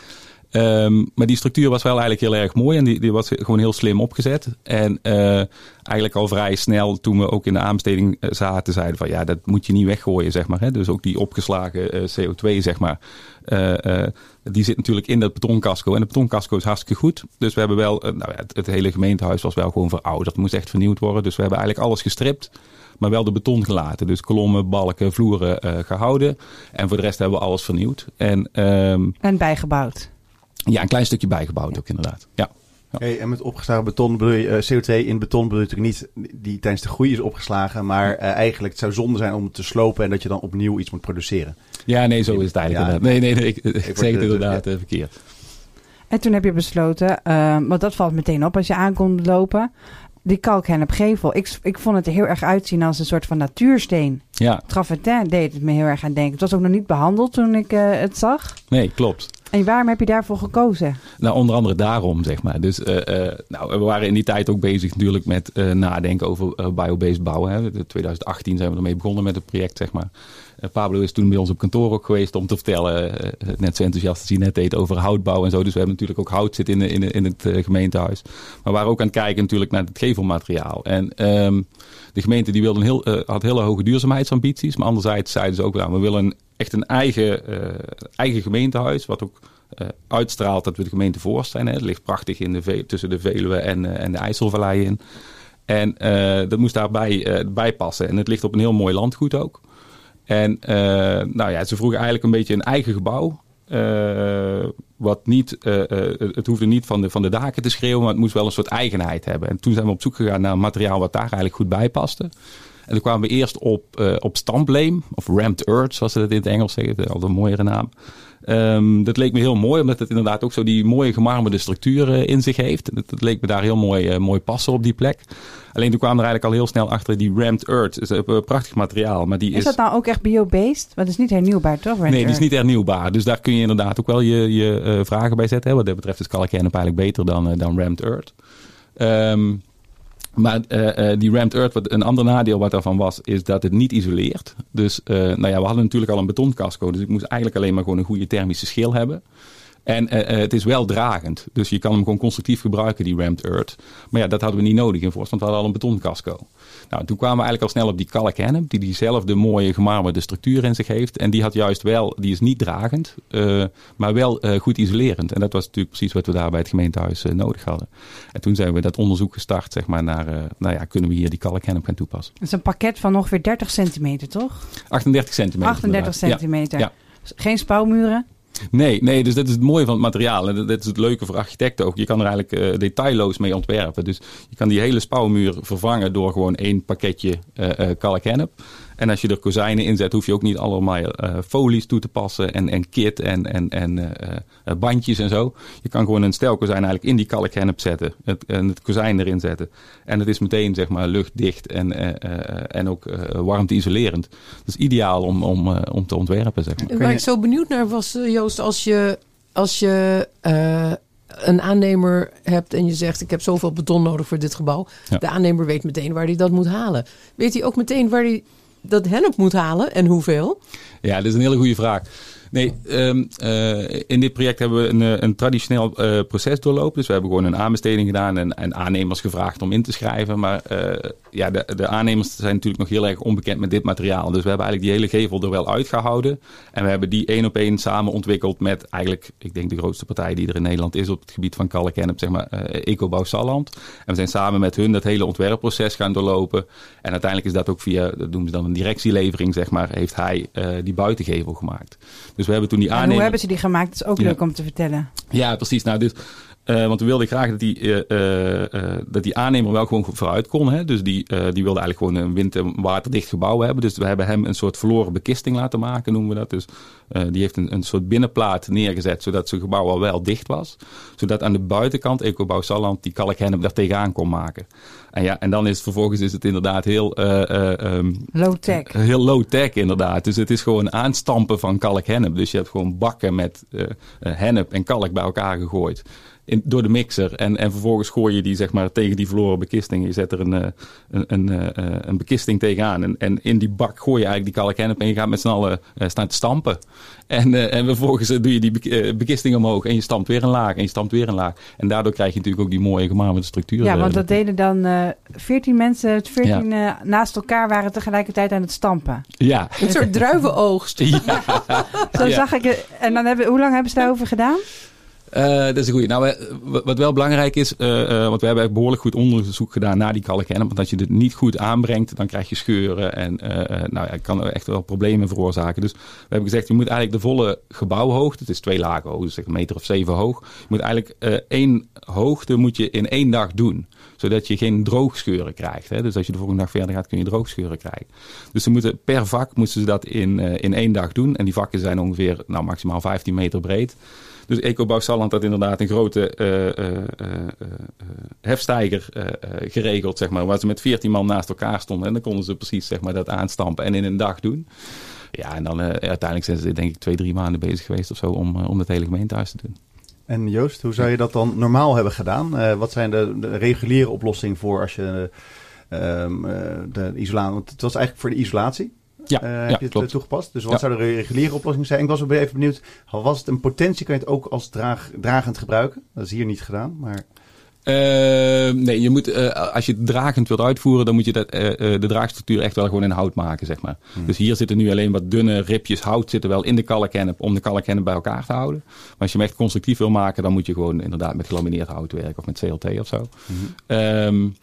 Ehm, maar die structuur was wel eigenlijk heel erg mooi en die, die was gewoon heel slim opgezet. En eh, eigenlijk al vrij snel toen we ook in de aanbesteding eh, zaten, zeiden van ja, dat moet je niet weggooien, zeg maar. Hè? Dus ook die opgeslagen eh, CO2, zeg maar. die zit natuurlijk in dat betoncasco. En de betoncasco is hartstikke goed. Dus we hebben wel, nou ja, het, hele gemeentehuis was wel gewoon verouderd. Dat moest echt vernieuwd worden. Dus we hebben eigenlijk alles gestript. Maar wel de beton gelaten. Dus kolommen, balken, vloeren eh, gehouden. En voor de rest hebben we alles vernieuwd. En ehm, En bijgebouwd. Ja, een klein stukje bijgebouwd ook inderdaad. Ja. Hey, en met opgeslagen beton bedoel je, eh, CO2 in beton bedoel je natuurlijk niet die tijdens de groei is opgeslagen, maar eh, eigenlijk het zou zonde zijn om het te slopen en dat je dan opnieuw iets moet produceren. ja, nee, zo is het eigenlijk Ja. inderdaad. Nee, nee, nee, ik, zeg het de- inderdaad eh, verkeerd. En toen heb je besloten, eh, want dat valt meteen op als je aankomt lopen. Die kalkennepgevel. Ik, ik vond het er heel erg uitzien als een soort van natuursteen. Ja, Travertin deed het me heel erg aan denken. Het was ook nog niet behandeld toen ik eh, het zag. nee, klopt. En waarom heb je daarvoor gekozen? Nou, onder andere daarom, zeg maar. Dus eh, eh, nou, we waren in die tijd ook bezig natuurlijk met eh, nadenken over biobased bouwen. In 2018 zijn we ermee begonnen met het project, zeg maar. Eh, Pablo is toen bij ons op kantoor ook geweest om te vertellen, eh, net zo enthousiast als hij net deed, over houtbouw en zo. Dus we hebben natuurlijk ook hout zitten in, in, in het eh, gemeentehuis. Maar we waren ook aan het kijken natuurlijk naar het gevelmateriaal. En ehm, de gemeente die wilde een heel, eh, had hele hoge duurzaamheidsambities. Maar anderzijds zeiden ze ook, nou, we willen echt een eigen, eh, eigen gemeentehuis, wat ook eh, uitstraalt dat we de gemeente Voorst zijn. Hè. Het ligt prachtig in de tussen de Veluwe en, eh, en de IJsselvallei in. En eh, dat moest daarbij eh, bij passen. En het ligt op een heel mooi landgoed ook. En eh, nou ja, ze vroegen eigenlijk een beetje een eigen gebouw. Eh, wat niet, eh, eh, het hoefde niet van de, van de daken te schreeuwen, maar het moest wel een soort eigenheid hebben. En toen zijn we op zoek gegaan naar materiaal wat daar eigenlijk goed bij paste. En toen kwamen we eerst op, op stampleem, of rammed earth, zoals ze dat in het Engels zeggen. Altijd een mooiere naam. Ehm, dat leek me heel mooi, omdat het inderdaad ook zo die mooie gemarmerde structuur eh, in zich heeft. Dat, dat leek me daar heel mooi, eh, mooi passen op die plek. Alleen toen kwamen we er eigenlijk al heel snel achter die rammed earth. Is een prachtig materiaal, maar die Is dat nou ook echt biobased? Want is niet hernieuwbaar, toch? Nee, die is niet hernieuwbaar. Dus daar kun je inderdaad ook wel je, je eh, vragen bij zetten. Hè. Wat dat betreft is kalkjennep eigenlijk beter dan, eh, dan rammed earth. Ehm, Maar uh, uh, die rammed earth, wat een ander nadeel wat daarvan was, is dat het niet isoleert. Dus uh, nou ja, we hadden natuurlijk al een betoncasco, dus ik moest eigenlijk alleen maar gewoon een goede thermische schil hebben. En het is wel dragend, dus je kan hem gewoon constructief gebruiken, die rammed earth. Maar ja, dat hadden we niet nodig in Forst, want we hadden al een betoncasco. Nou, toen kwamen we eigenlijk al snel op die kalk hennep, die diezelfde mooie gemarmerde structuur in zich heeft. En die had juist wel, die is niet dragend, uh, maar wel uh, goed isolerend. En dat was natuurlijk precies wat we daar bij het gemeentehuis uh, nodig hadden. En toen zijn we dat onderzoek gestart, zeg maar, naar, nou ja, kunnen we hier die kalk hennep gaan toepassen. Het is een pakket van ongeveer 30 centimeter, toch? 38 centimeter. 38 centimeter. Ja. ja. Geen spouwmuren? Nee, nee, dus dat is het mooie van het materiaal. En dat, is het leuke voor architecten ook. Je kan er eigenlijk uh, detailloos mee ontwerpen. Dus je kan die hele spouwmuur vervangen door gewoon één pakketje uh, uh, kalkhennep. En als je er kozijnen in zet, hoef je ook niet allemaal uh, folies toe te passen en, en kit en, en, en uh, bandjes en zo. Je kan gewoon een stelkozijn eigenlijk in die kalkhennep zetten het, en het kozijn erin zetten. En het is meteen zeg maar luchtdicht en, en ook warmte-isolerend. Dus ideaal om, om, om te ontwerpen. Zeg maar. Waar ik zo benieuwd naar was, Joost, als je, als je een aannemer hebt en je zegt: Ik heb zoveel beton nodig voor dit gebouw. Ja. De aannemer weet meteen waar hij dat moet halen. Weet hij ook meteen waar hij dat hennep moet halen en hoeveel? Ja, dat is een hele goede vraag. Nee, um, uh, in dit project hebben we een, eh, een traditioneel uh, proces doorlopen. Dus we hebben gewoon een aanbesteding gedaan en, en aannemers gevraagd om in te schrijven. Maar ja, de, de, aannemers zijn natuurlijk nog heel erg onbekend met dit materiaal. Dus we hebben eigenlijk die hele gevel er wel uitgehouden. En we hebben die één op één samen ontwikkeld met eigenlijk, ik denk de grootste partij die er in Nederland is op het gebied van kalk zeg maar Ecobouw Salland. En we zijn samen met hun dat hele ontwerpproces gaan doorlopen. En uiteindelijk is dat ook via, dat noemen ze dan een directielevering, zeg maar, heeft hij die buitengevel gemaakt. Dus we hebben toen die aannemer... hoe hebben ze die gemaakt? Dat is ook leuk om te vertellen. Ja, precies. Nou, dus uh, want we wilden graag dat die, uh, uh, dat die aannemer wel gewoon vooruit kon. Hè? Dus die, die wilde eigenlijk gewoon een wind- en waterdicht gebouw hebben. Dus we hebben hem een soort verloren bekisting laten maken, noemen we dat. Dus die heeft een, een soort binnenplaat neergezet, zodat zijn gebouw al wel dicht was. Zodat aan de buitenkant Ecobouw Salland die kalkhennen daar tegenaan kon maken. En ja, en dan is het vervolgens is het inderdaad heel... Um, low-tech. Heel low-tech inderdaad. Dus het is gewoon aanstampen van kalkhennep. Dus je hebt gewoon bakken met hennep en kalk bij elkaar gegooid in, door de mixer. En, en vervolgens gooi je die zeg maar, tegen die verloren bekisting. Je zet er een, een, een, een bekisting tegenaan. En, en in die bak gooi je eigenlijk die kalkhennep en je gaat met z'n allen uh, staan te stampen. En, uh, en vervolgens doe je die bekisting omhoog en je stampt weer een laag en je stampt weer een laag. En daardoor krijg je natuurlijk ook die mooie gemarmerde structuur. Ja, want dat deden dan veertien mensen, veertien ja. naast elkaar waren tegelijkertijd aan het stampen. Ja. Een soort druivenoogst. Ja. Zo zag ik het. En dan hebben, hoe lang hebben ze daarover gedaan? Uh, dat is een goede. Nou, wat wel belangrijk is, uh, uh, want we hebben behoorlijk goed onderzoek gedaan naar die kalkhennen. Want als je dit niet goed aanbrengt, dan krijg je scheuren en nou, ja, kan echt wel problemen veroorzaken. Dus we hebben gezegd, je moet eigenlijk de volle gebouwhoogte, het is twee lagen hoog, dus een meter of zeven hoog. Je moet eigenlijk één hoogte moet je in één dag doen. Zodat je geen droogscheuren krijgt. Hè? Dus als je de volgende dag verder gaat, kun je droogscheuren krijgen. Dus ze moeten, per vak moeten ze dat in, in één dag doen. En die vakken zijn ongeveer nou, maximaal 15 meter breed. Dus Ecobouw Salland had inderdaad een grote uh, uh, hefstijger geregeld, zeg maar, waar ze met 14 man naast elkaar stonden. En dan konden ze precies zeg maar, dat aanstampen en in een dag doen. Ja, en dan uiteindelijk zijn ze denk ik twee, drie maanden bezig geweest of zo om, om het hele gemeentehuis te doen. En Joost, hoe zou je dat dan normaal hebben gedaan? wat zijn de, de reguliere oplossingen voor als je ehm, de isolatie... Want het was eigenlijk voor de isolatie. Ja, uh, ja, heb je het klopt. toegepast? Dus wat ja. zou de reguliere oplossing zijn? Ik was ook even benieuwd, was het een potentie? Kan je het ook als draag, dragend gebruiken? Dat is hier niet gedaan, maar... Uh, nee, je moet, uh, als je het dragend wilt uitvoeren, dan moet je dat, uh, de draagstructuur echt wel gewoon in hout maken, zeg maar. Hmm. Dus hier zitten nu alleen wat dunne ripjes hout zitten wel in de kalkhennep om de kalkhennep bij elkaar te houden. Maar als je hem echt constructief wil maken, dan moet je gewoon inderdaad met gelamineerd hout werken of met CLT of zo. Hmm. Um,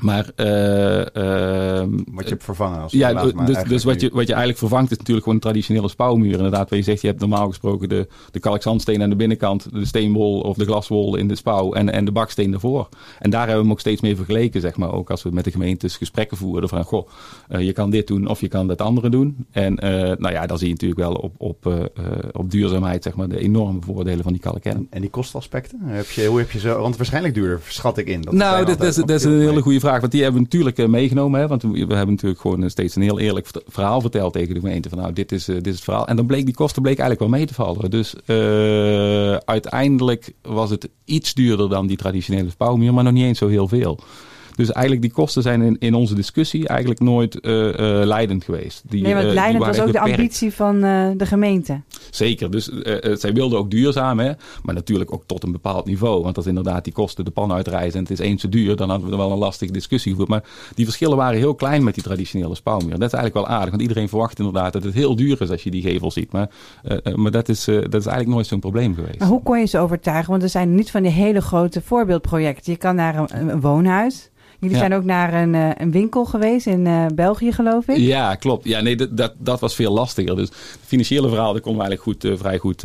maar, uh, uh, wat je hebt vervangen als Ja, dus, dus wat, je, wat je eigenlijk vervangt is natuurlijk gewoon een traditionele spouwmuur. Inderdaad, waar je zegt, je hebt normaal gesproken de, de kalkzandsteen aan de binnenkant, de steenwol of de glaswol in de spouw en, en de baksteen ervoor. En daar hebben we hem ook steeds mee vergeleken, zeg maar. Ook als we met de gemeentes gesprekken voeren van, goh, uh, je kan dit doen of je kan dat andere doen. En nou ja, dan zie je natuurlijk wel op, op, op duurzaamheid, zeg maar, de enorme voordelen van die kalkkennen. En die kostaspecten? Heb je, hoe heb je zo, want waarschijnlijk duurder, schat ik in. Dat nou, dat, dat, is, dat is een hele goede vraag. Want die hebben we natuurlijk uh, meegenomen. Hè, want we, hebben natuurlijk gewoon steeds een heel eerlijk verhaal verteld tegen de gemeente. Van nou, dit is, uh, dit is het verhaal. En dan bleek die kosten bleek eigenlijk wel mee te vallen. Dus uiteindelijk was het iets duurder dan die traditionele spouwmuur. Maar nog niet eens zo heel veel. Dus eigenlijk die kosten zijn in, in onze discussie eigenlijk nooit uh, uh, leidend geweest. Die, nee, want uh, leidend was ook beperkt. de ambitie van de gemeente. Zeker, dus zij wilden ook duurzaam, hè? maar natuurlijk ook tot een bepaald niveau. Want als inderdaad die kosten de pan uitreizen en het is eens te duur, dan hadden we er wel een lastige discussie gevoerd. Maar die verschillen waren heel klein met die traditionele spouwmuur. Dat is eigenlijk wel aardig, want iedereen verwacht inderdaad dat het heel duur is als je die gevel ziet. Maar, maar dat, is, dat is eigenlijk nooit zo'n probleem geweest. Maar hoe kon je ze overtuigen? Want er zijn niet van die hele grote voorbeeldprojecten. Je kan naar een, een woonhuis. Jullie ja. zijn ook naar een, uh, een winkel geweest in uh, België, geloof ik. Ja, klopt. Ja, nee, dat, dat, dat was veel lastiger. Dus het financiële verhaal dat konden we eigenlijk goed, uh, vrij goed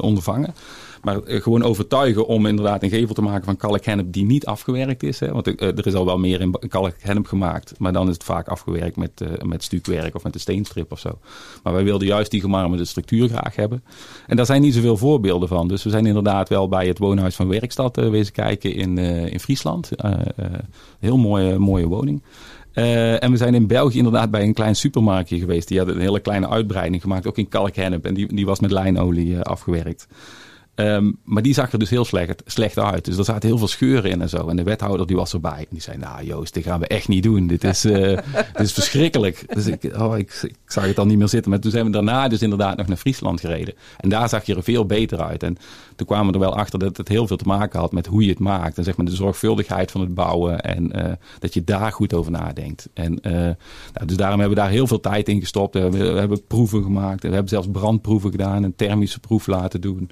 ondervangen. Maar uh, gewoon overtuigen om inderdaad een gevel te maken van kalkhennep die niet afgewerkt is. Hè? Want uh, er is al wel meer in kalkhennep gemaakt. Maar dan is het vaak afgewerkt met, uh, met stukwerk of met een steenstrip of zo. Maar wij wilden juist die gemarmerde structuur graag hebben. En daar zijn niet zoveel voorbeelden van. Dus we zijn inderdaad wel bij het woonhuis van Werkstad wezen kijken in, in Friesland. heel mooie, mooie woning. Uh, en we zijn in België inderdaad bij een klein supermarktje geweest. Die had een hele kleine uitbreiding gemaakt, ook in kalkhennep. En die, die was met lijnolie uh, afgewerkt. Um, maar die zag er dus heel slecht, slecht uit. Dus er zaten heel veel scheuren in en zo. En de wethouder die was erbij. En die zei, nou Joost, dit gaan we echt niet doen. Dit is, uh, dit is verschrikkelijk. Dus ik, oh, ik, ik, zag het al niet meer zitten. Maar toen zijn we daarna dus inderdaad nog naar Friesland gereden. En daar zag je er veel beter uit. En toen kwamen we er wel achter dat het heel veel te maken had met hoe je het maakt. En zeg maar de zorgvuldigheid van het bouwen. En uh, dat je daar goed over nadenkt. En uh, nou, dus daarom hebben we daar heel veel tijd in gestopt. We, hebben proeven gemaakt. We hebben zelfs brandproeven gedaan. Een thermische proef laten doen.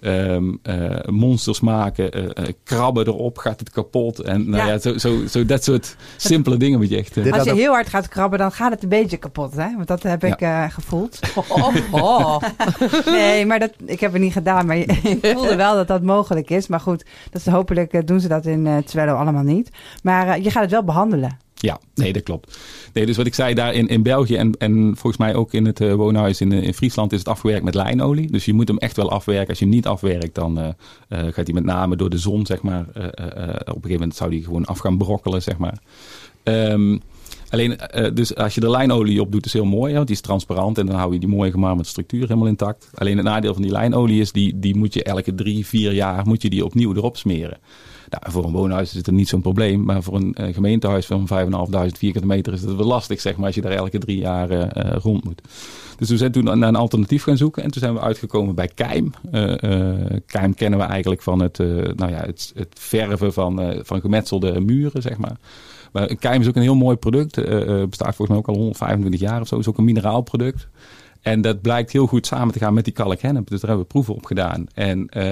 Um, uh, monsters maken, uh, uh, krabben erop, gaat het kapot. En nou ja, ja zo, zo, zo dat soort simpele dingen moet je echt... Als je heel hard gaat krabben, dan gaat het een beetje kapot, hè? Want dat heb ik gevoeld. Oh, oh. nee, maar dat, ik heb het niet gedaan, maar ik voelde wel dat dat mogelijk is. Maar goed, dat is, hopelijk doen ze dat in uh, Twello allemaal niet. Maar je gaat het wel behandelen. Ja, nee, dat klopt. Nee, dus wat ik zei daar in, in België en, en volgens mij ook in het uh, woonhuis in, in Friesland is het afgewerkt met lijnolie. Dus je moet hem echt wel afwerken. Als je hem niet afwerkt, dan uh, gaat hij met name door de zon, zeg maar. op een gegeven moment zou die gewoon af gaan brokkelen, zeg maar. Um, Alleen, dus als je er lijnolie op doet, is heel mooi. Want die is transparant en dan hou je die mooie gemarmerde structuur helemaal intact. Alleen het nadeel van die lijnolie is, die, die moet je elke drie, vier jaar moet je die opnieuw erop smeren. Nou, voor een woonhuis is het niet zo'n probleem. Maar voor een uh, gemeentehuis van 5.500 vierkante meter is het wel lastig, zeg maar, als je daar elke drie jaar uh, rond moet. Dus we zijn toen naar een alternatief gaan zoeken. En toen zijn we uitgekomen bij Keim. Keim kennen we eigenlijk van het, nou ja, het, het verven van, van gemetselde muren, zeg maar. Maar Keim is ook een heel mooi product. Bestaat volgens mij ook al 125 jaar of zo. Is ook een mineraalproduct. En dat blijkt heel goed samen te gaan met die kalkhennep. Dus daar hebben we proeven op gedaan. En uh,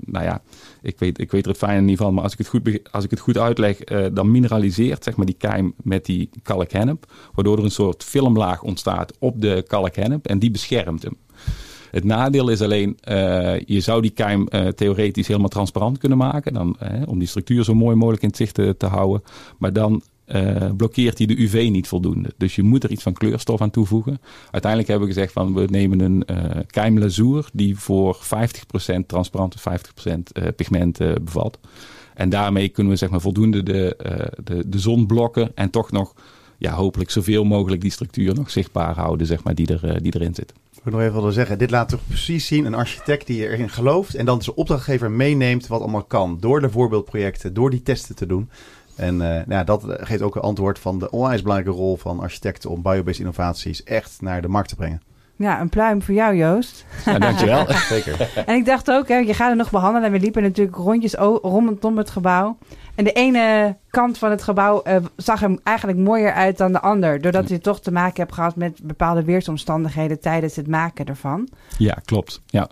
nou ja, ik weet, ik weet er het fijne niet van. Maar als ik het goed, als ik het goed uitleg, uh, dan mineraliseert zeg maar, die keim met die kalkhennep. Waardoor er een soort filmlaag ontstaat op de kalkhennep. En die beschermt hem. Het nadeel is alleen, uh, je zou die keim theoretisch helemaal transparant kunnen maken. Dan, om die structuur zo mooi mogelijk in het zicht te, te houden. Maar dan blokkeert hij de UV niet voldoende. Dus je moet er iets van kleurstof aan toevoegen. Uiteindelijk hebben we gezegd van we nemen een keimlazoer die voor 50% transparant en 50% pigment bevat. En daarmee kunnen we zeg maar voldoende de, de, de zon blokken en toch nog ja, hopelijk zoveel mogelijk die structuur nog zichtbaar houden zeg maar, die, er, die erin zit. Ik wil nog even willen zeggen, dit laat toch precies zien een architect die erin gelooft en dan zijn opdrachtgever meeneemt wat allemaal kan. Door de voorbeeldprojecten, door die testen te doen. En uh, nou ja, dat geeft ook een antwoord van de onwijs belangrijke rol van architecten om biobased innovaties echt naar de markt te brengen. Ja, een pluim voor jou, Joost. Ja, dankjewel. Zeker. En ik dacht ook, hè, je gaat het nog behandelen. En we liepen natuurlijk rondjes rondom het gebouw. En de ene kant van het gebouw uh, zag er eigenlijk mooier uit dan de ander. Doordat je toch te maken hebt gehad met bepaalde weersomstandigheden tijdens het maken ervan. Ja, klopt. Ja.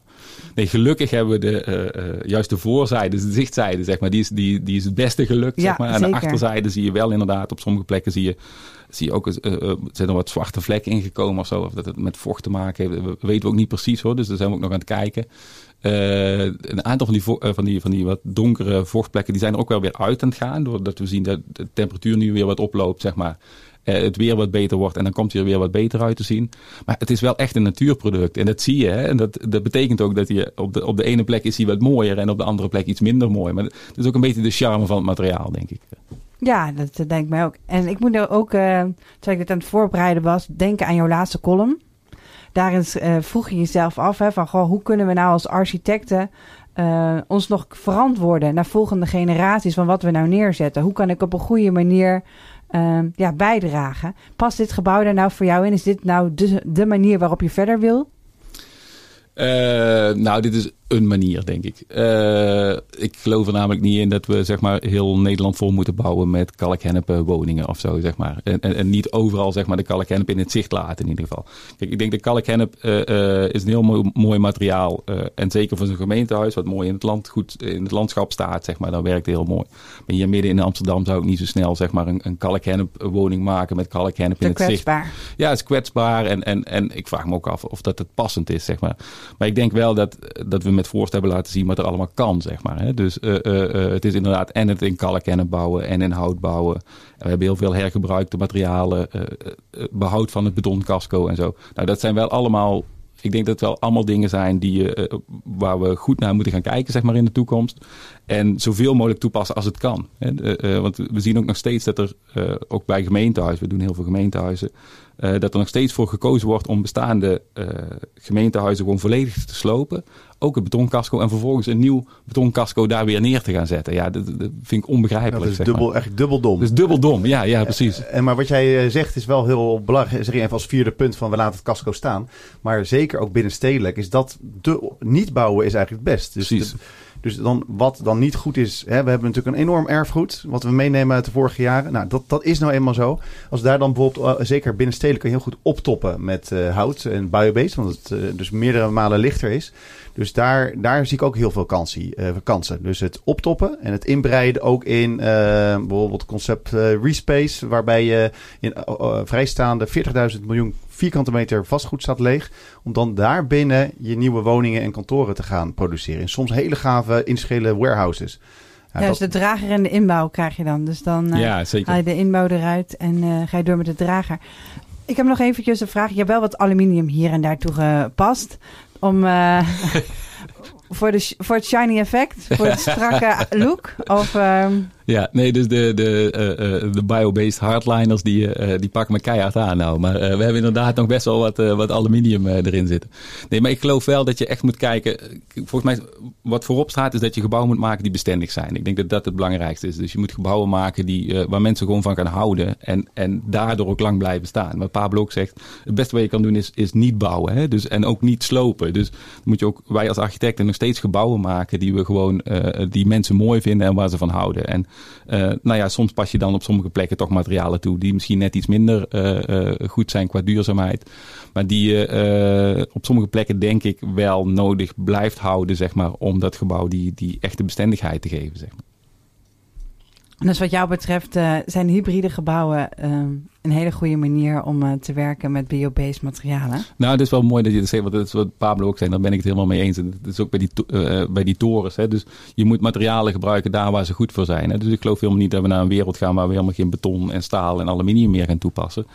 Nee, gelukkig hebben we de, uh, uh, juist de voorzijde, de zichtzijde, zeg maar, die is, die, die is het beste gelukt. Ja, zeg maar. En zeker. de achterzijde zie je wel inderdaad, op sommige plekken zie je, zie je ook, uh, zijn er wat zwarte vlekken ingekomen of zo. Of dat het met vocht te maken heeft. Dat weten we ook niet precies hoor, dus daar zijn we ook nog aan het kijken. Uh, een aantal van die, uh, van, die, van die wat donkere vochtplekken, die zijn er ook wel weer uit aan het gaan. Doordat we zien dat de temperatuur nu weer wat oploopt, zeg maar. Uh, het weer wat beter wordt en dan komt hij er weer wat beter uit te zien. Maar het is wel echt een natuurproduct. En dat zie je. Hè? En dat, dat betekent ook dat hij op de, op de ene plek is hij wat mooier en op de andere plek iets minder mooi. Maar dat is ook een beetje de charme van het materiaal, denk ik. Ja, dat, denk ik mij ook. En ik moet er ook, terwijl ik dit aan het voorbereiden was, denken aan jouw laatste column. daarin eh, vroeg je jezelf af hè, van goh, hoe kunnen we nou als architecten eh, ons nog verantwoorden naar volgende generaties van wat we nou neerzetten? Hoe kan ik op een goede manier ehm, ja, bijdragen? Past dit gebouw daar nou voor jou in? Is dit nou de, de manier waarop je verder wil? Uh, nou, dit is een manier, denk ik. Uh, ik geloof er namelijk niet in dat we zeg maar, heel Nederland vol moeten bouwen met kalkhennepen woningen of zo. Zeg maar. en, en, en, niet overal zeg maar, de kalkhennep in het zicht laten in ieder geval. Kijk, ik denk de kalkhennep uh, is een heel mooi, mooi materiaal. en zeker voor zo'n gemeentehuis, wat mooi in het, land, goed in het landschap staat, zeg maar, dan werkt het heel mooi. Maar hier midden in Amsterdam zou ik niet zo snel zeg maar, een, een kalkhennep woning maken met kalkhennep in het kwetsbaar. zicht. Ja, het is kwetsbaar. En, en, en ik vraag me ook af of dat het passend is. Zeg maar. maar ik denk wel dat, dat we met voorst hebben laten zien wat er allemaal kan, zeg maar. Hè? Dus uh, uh, het is inderdaad en het in kalkkennen bouwen en in hout bouwen. En we hebben heel veel hergebruikte materialen, behoud van het betoncasco en zo. Nou, dat zijn wel allemaal ik denk dat het wel allemaal dingen zijn die, waar we goed naar moeten gaan kijken zeg maar, in de toekomst. En zoveel mogelijk toepassen als het kan. Want we zien ook nog steeds dat er, ook bij gemeentehuizen, we doen heel veel gemeentehuizen, dat er nog steeds voor gekozen wordt om bestaande gemeentehuizen gewoon volledig te slopen ook een betoncasco en vervolgens een nieuw betoncasco daar weer neer te gaan zetten. Ja, dat, dat vind ik onbegrijpelijk. dat is dubbel, maar. eigenlijk dubbel dom. Dat is dubbel dom, ja, ja precies. En, maar wat jij eh, zegt is wel heel belangrijk. Zeg even als vierde punt van we laten het casco staan. Maar zeker ook binnenstedelijk is dat de, niet bouwen is eigenlijk het best. Dus precies. De, dus dan, wat dan niet goed is, hè, we hebben natuurlijk een enorm erfgoed, wat we meenemen uit de vorige jaren. Nou, dat, dat is nou eenmaal zo. Als daar dan bijvoorbeeld, uh, zeker binnenstedelijk, kun je heel goed optoppen met uh, hout en biobased, want het uh, dus meerdere malen lichter is. Dus daar, daar zie ik ook heel veel kansie, kansen. Dus het optoppen en het inbreiden ook in bijvoorbeeld concept Respace, waarbij je in vrijstaande 40.000 miljoen vierkante meter vastgoed staat leeg. Om dan daar binnen je nieuwe woningen en kantoren te gaan produceren. En soms hele gave inschelen warehouses. Ja, ja dus dat... de drager en de inbouw krijg je dan. Dus dan uh, ja, zeker. haal je de inbouw eruit en uh, ga je door met de drager. Ik heb nog eventjes een vraag. Je hebt wel wat aluminium hier en daar toegepast. Om... Uh, voor, de, voor het shiny effect, voor het strakke look? Of, um... Ja, nee, dus de, de, uh, de bio-based hardliners die, uh, die pakken me keihard aan nou. Maar we hebben inderdaad nog best wel wat, wat aluminium erin zitten. Nee, maar ik geloof wel dat je echt moet kijken. Volgens mij, wat voorop staat is dat je gebouwen moet maken die bestendig zijn. Ik denk dat dat het belangrijkste is. Dus je moet gebouwen maken die, waar mensen gewoon van gaan houden. En, en daardoor ook lang blijven staan. Maar Pablo ook zegt, het beste wat je kan doen is, is niet bouwen. Hè? Dus, en ook niet slopen. Dus moet je ook, wij als architecten nog steeds gebouwen maken die we gewoon, die mensen mooi vinden en waar ze van houden. En nou ja, soms pas je dan op sommige plekken toch materialen toe die misschien net iets minder uh, uh, goed zijn qua duurzaamheid. Maar die je op sommige plekken denk ik wel nodig blijft houden, zeg maar, om dat gebouw die, die echte bestendigheid te geven, zeg. Dus wat jou betreft uh, zijn hybride gebouwen uh, een hele goede manier om uh, te werken met biobased materialen. Nou, het is wel mooi dat je dat zegt, want dat is wat Pablo ook zei, daar ben ik het helemaal mee eens. En dat is ook bij die, bij die torens. Hè. Dus je moet materialen gebruiken daar waar ze goed voor zijn. Hè. Dus ik geloof helemaal niet dat we naar een wereld gaan waar we helemaal geen beton en staal en aluminium meer gaan toepassen.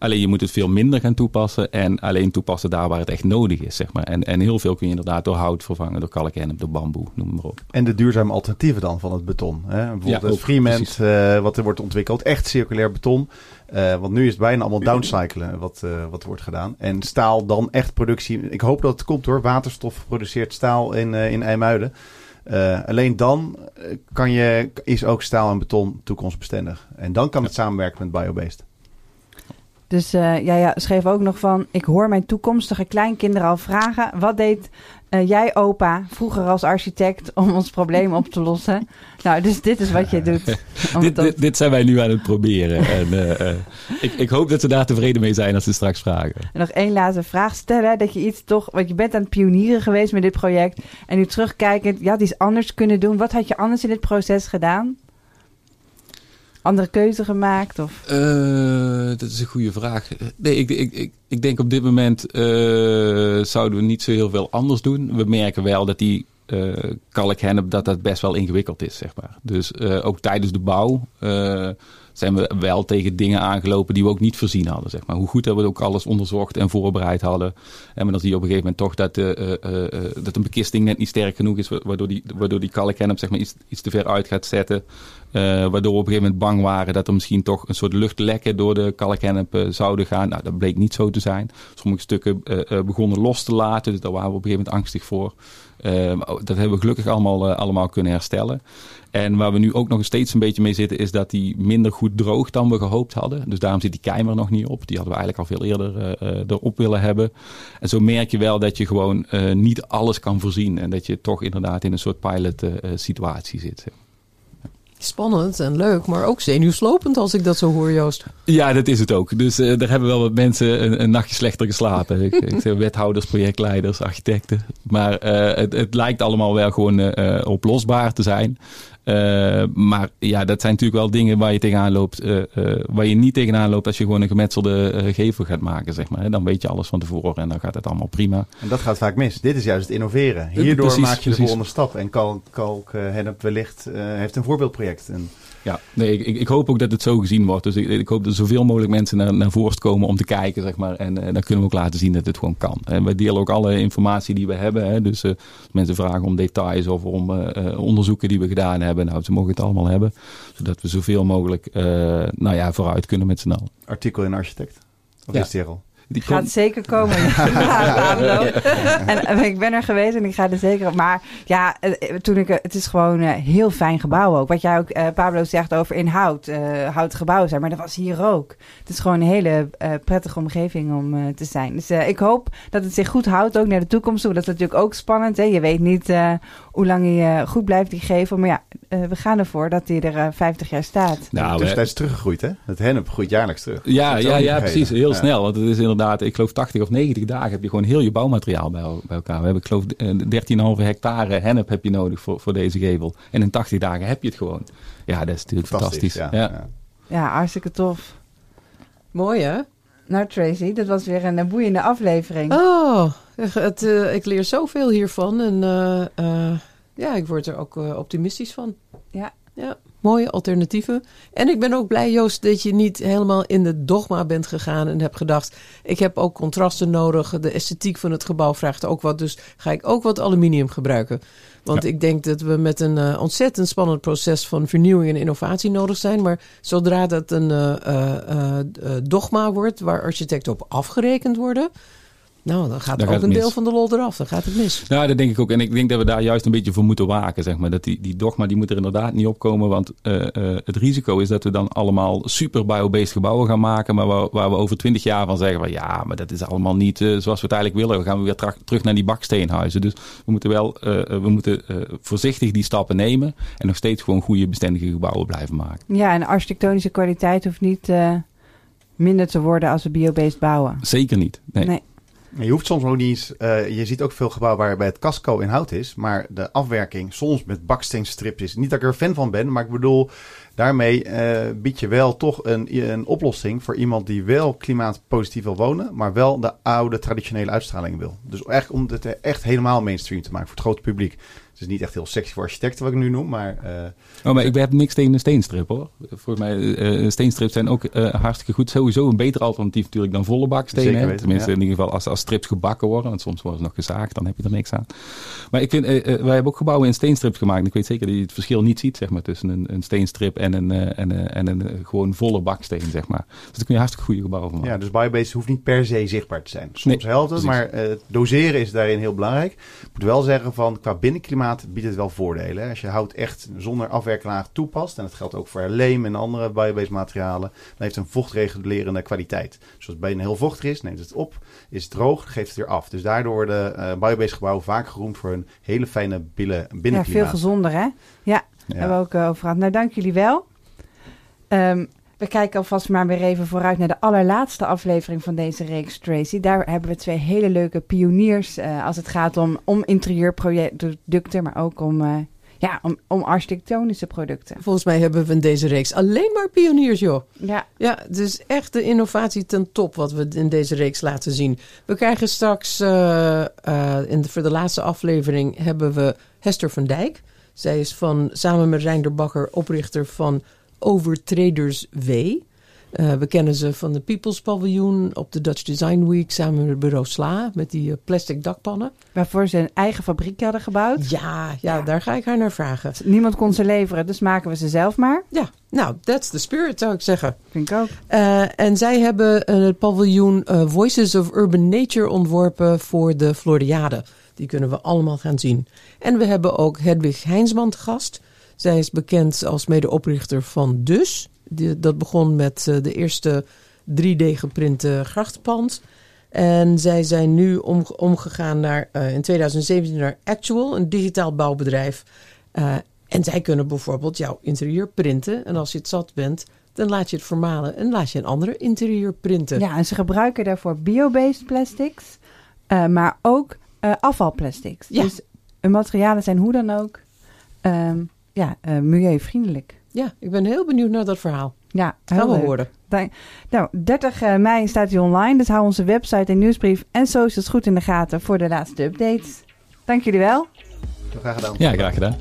Alleen je moet het veel minder gaan toepassen en alleen toepassen daar waar het echt nodig is, zeg maar. En, en heel veel kun je inderdaad door hout vervangen, door kalkennep, door bamboe, noem maar op. En de duurzame alternatieven dan van het beton. Hè? Bijvoorbeeld ja, het Freement, uh, wat er wordt ontwikkeld, echt circulair beton. Uh, want nu is het bijna allemaal downcyclen wat, uh, wat wordt gedaan. En staal dan echt productie. Ik hoop dat het komt hoor. Waterstof produceert staal in, in IJmuiden. Uh, alleen dan kan je, is ook staal en beton toekomstbestendig. En dan kan het samenwerken met biobased. Dus uh, ja, ja, schreef ook nog van: Ik hoor mijn toekomstige kleinkinderen al vragen. Wat deed uh, jij, opa, vroeger als architect om ons probleem op te lossen? nou, dus dit is wat je doet. dit, dit, dit, zijn wij nu aan het proberen. en uh, ik, ik, hoop dat ze daar tevreden mee zijn als ze straks vragen. En nog één laatste vraag stellen: dat je iets toch, want je bent aan het pionieren geweest met dit project. En nu terugkijkend, ja, iets anders kunnen doen. Wat had je anders in dit proces gedaan? Andere keuze gemaakt? Of? Uh, dat is een goede vraag. Nee, ik, ik, ik, ik denk op dit moment uh, zouden we niet zo heel veel anders doen. We merken wel dat die uh, kalkhennep dat dat best wel ingewikkeld is, zeg maar. Dus ook tijdens de bouw zijn we wel tegen dingen aangelopen die we ook niet voorzien hadden. Zeg maar. Hoe goed hebben we ook alles onderzocht en voorbereid hadden. En dan zie je op een gegeven moment toch dat, uh, uh, dat een bekisting net niet sterk genoeg is, waardoor die, waardoor die kalkhennep zeg maar, iets, iets te ver uit gaat zetten. Waardoor we op een gegeven moment bang waren dat er misschien toch een soort luchtlekken door de kalkhennep uh, zouden gaan. Nou, dat bleek niet zo te zijn. Sommige stukken begonnen los te laten, dus daar waren we op een gegeven moment angstig voor. Dat hebben we gelukkig allemaal, allemaal kunnen herstellen. En waar we nu ook nog steeds een beetje mee zitten, is dat die minder goed droogt dan we gehoopt hadden. Dus daarom zit die keimer nog niet op. Die hadden we eigenlijk al veel eerder erop willen hebben. En zo merk je wel dat je gewoon niet alles kan voorzien. En dat je toch inderdaad in een soort pilot situatie zit. Spannend en leuk, maar ook zenuwslopend als ik dat zo hoor, Joost. Ja, dat is het ook. Dus uh, daar hebben wel wat mensen een, een nachtje slechter geslapen. ik, ik zeg wethouders, projectleiders, architecten. Maar uh, het, het, lijkt allemaal wel gewoon uh, oplosbaar te zijn. Uh, maar ja, dat zijn natuurlijk wel dingen waar je tegenaan loopt. Uh, uh, waar je niet tegenaan loopt als je gewoon een gemetselde gevel gaat maken, zeg maar. Dan weet je alles van tevoren en dan gaat het allemaal prima. En dat gaat vaak mis. Dit is juist het innoveren. Hierdoor precies, maak je precies. de volgende stap. En Kalk, Kalk Hennep wellicht heeft een voorbeeldproject. En ja, nee, ik, ik, hoop ook dat het zo gezien wordt. Dus ik, ik hoop dat zoveel mogelijk mensen naar, naar voren komen om te kijken, zeg maar. En, en dan kunnen we ook laten zien dat het gewoon kan. En wij delen ook alle informatie die we hebben. Hè. Dus uh, mensen vragen om details of om uh, onderzoeken die we gedaan hebben. Nou, ze mogen het allemaal hebben. Zodat we zoveel mogelijk uh, nou ja, vooruit kunnen met z'n allen. Artikel in Architect? Of ja. is die er al? Die gaat zeker komen. ja, en, en, ik ben er geweest en ik ga er zeker op. Maar ja, toen ik, het is gewoon een heel fijn gebouw ook. Wat jij ook, uh, Pablo, zegt over in hout, uh, hout gebouwen zijn. Maar dat was hier ook. Het is gewoon een hele uh, prettige omgeving om te zijn. Dus ik hoop dat het zich goed houdt ook naar de toekomst toe. Dat is natuurlijk ook spannend. Hè? Je weet niet hoe lang hij goed blijft die gevel. Maar ja, we gaan ervoor dat hij er 50 jaar staat. Nou, tussentijds teruggegroeid hè? Het hennep groeit jaarlijks terug. Ja, ja, ja precies. Heel ja. snel. Want het is inderdaad ik geloof 80 of 90 dagen heb je gewoon heel je bouwmateriaal bij, bij elkaar. We hebben, ik geloof, 13,5 hectare hennep heb je nodig voor, voor deze gevel. En in 80 dagen heb je het gewoon. Ja, dat is natuurlijk fantastisch. fantastisch. Ja, ja. ja, hartstikke tof. Mooi hè? Nou Tracy, dat was weer een boeiende aflevering. Oh, het, uh, ik leer zoveel hiervan. En uh, uh, ja, ik word er ook optimistisch van. Ja. Ja mooie alternatieven. En ik ben ook blij, Joost, dat je niet helemaal in de dogma bent gegaan en hebt gedacht: ik heb ook contrasten nodig. De esthetiek van het gebouw vraagt ook wat, dus ga ik ook wat aluminium gebruiken. Want ja. ik denk dat we met een uh, ontzettend spannend proces van vernieuwing en innovatie nodig zijn. Maar zodra dat een uh, uh, dogma wordt waar architecten op afgerekend worden, nou, dan gaat dan ook een deel van de lol eraf. Dan gaat het mis. Ja, dat denk ik ook. En ik denk dat we daar juist een beetje voor moeten waken. Zeg maar. dat die, die dogma die moet er inderdaad niet opkomen. Want uh, uh, het risico is dat we dan allemaal super biobased gebouwen gaan maken. Maar waar, waar we over twintig jaar van zeggen van ja, maar dat is allemaal niet uh, zoals we het eigenlijk willen. We gaan weer tra- terug naar die baksteenhuizen. Dus we moeten wel we moeten, voorzichtig die stappen nemen. En nog steeds gewoon goede bestendige gebouwen blijven maken. Ja, en architectonische kwaliteit hoeft niet minder te worden als we biobased bouwen. Zeker niet. nee. nee. Je hoeft soms ook niet eens. Uh, je ziet ook veel gebouwen waarbij het casco in hout is. Maar de afwerking soms met baksteenstrips is. Niet dat ik er fan van ben, maar ik bedoel. Daarmee uh, bied je wel toch een, een oplossing voor iemand die wel klimaatpositief wil wonen. Maar wel de oude traditionele uitstraling wil. Dus echt om het echt helemaal mainstream te maken voor het grote publiek. Het is niet echt heel sexy voor architecten wat ik nu noem, maar... Uh, oh, maar ik heb niks tegen een steenstrip hoor. Volgens mij, uh, steenstrips zijn ook uh, hartstikke goed. Sowieso een beter alternatief natuurlijk dan volle bakstenen. Weten, Tenminste, ja. in ieder geval als, als strips gebakken worden. Want soms worden ze nog gezaagd, dan heb je er niks aan. Maar ik vind, wij hebben ook gebouwen in steenstrips gemaakt. Ik weet zeker dat je het verschil niet ziet, zeg maar, tussen een, een steenstrip en een, en, en een gewoon volle baksteen, zeg maar. Dus daar kun je hartstikke goede gebouwen van maken. Ja, dus biobased hoeft niet per se zichtbaar te zijn. Soms nee, helpt het, maar doseren is daarin heel belangrijk. Ik moet wel zeggen van, qua binnenklimaat biedt het wel voordelen. Als je hout echt zonder afwerklaag toepast, en dat geldt ook voor leem en andere biobased materialen, dan heeft het een vochtregulerende kwaliteit. Dus als het heel vochtig is, neemt het op. Is het droog, geeft het weer af. Dus daardoor worden uh, biobased gebouwen vaak geroemd voor een hele fijne billen, binnenklimaat. Ja, veel gezonder hè? Ja, ja. hebben we ook uh, over gehad. Nou, dank jullie wel. Um, we kijken alvast maar weer even vooruit naar de allerlaatste aflevering van deze reeks, Tracy. Daar hebben we twee hele leuke pioniers uh, als het gaat om, om interieurproducten, maar ook om, uh, ja, om, om architectonische producten. Volgens mij hebben we in deze reeks alleen maar pioniers, joh. Ja. Ja, het is echt de innovatie ten top wat we in deze reeks laten zien. We krijgen straks, uh, in de, voor de laatste aflevering, hebben we Hester van Dijk. Zij is van, samen met Reinder Bakker oprichter van Overtraders W. Uh, we kennen ze van de People's Paviljoen op de Dutch Design Week samen met het bureau Sla met die uh, plastic dakpannen. Waarvoor ze een eigen fabriek hadden gebouwd. Ja, ja, ja, daar ga ik haar naar vragen. Niemand kon ze leveren, dus maken we ze zelf maar. Ja, nou, that's the spirit zou ik zeggen. Vind ik ook. Uh, en zij hebben het paviljoen Voices of Urban Nature ontworpen voor de Floriade. Die kunnen we allemaal gaan zien. En we hebben ook Hedwig Heinsman te gast. Zij is bekend als medeoprichter van Dus. Die, dat begon met uh, de eerste 3D-geprinte grachtpand. En zij zijn nu om, omgegaan naar, uh, in 2017 naar Actual, een digitaal bouwbedrijf. Uh, en zij kunnen bijvoorbeeld jouw interieur printen. En als je het zat bent, dan laat je het vermalen en laat je een andere interieur printen. Ja, en ze gebruiken daarvoor bio-based plastics, maar ook afvalplastics. Ja. Dus materialen zijn hoe dan ook um, ja, milieuvriendelijk. Ja, ik ben heel benieuwd naar dat verhaal. Ja, gaan we horen. Nou, 30 mei staat hij online. Dus hou onze website en nieuwsbrief en socials goed in de gaten voor de laatste updates. Dank jullie wel. Graag gedaan. Ja, graag gedaan.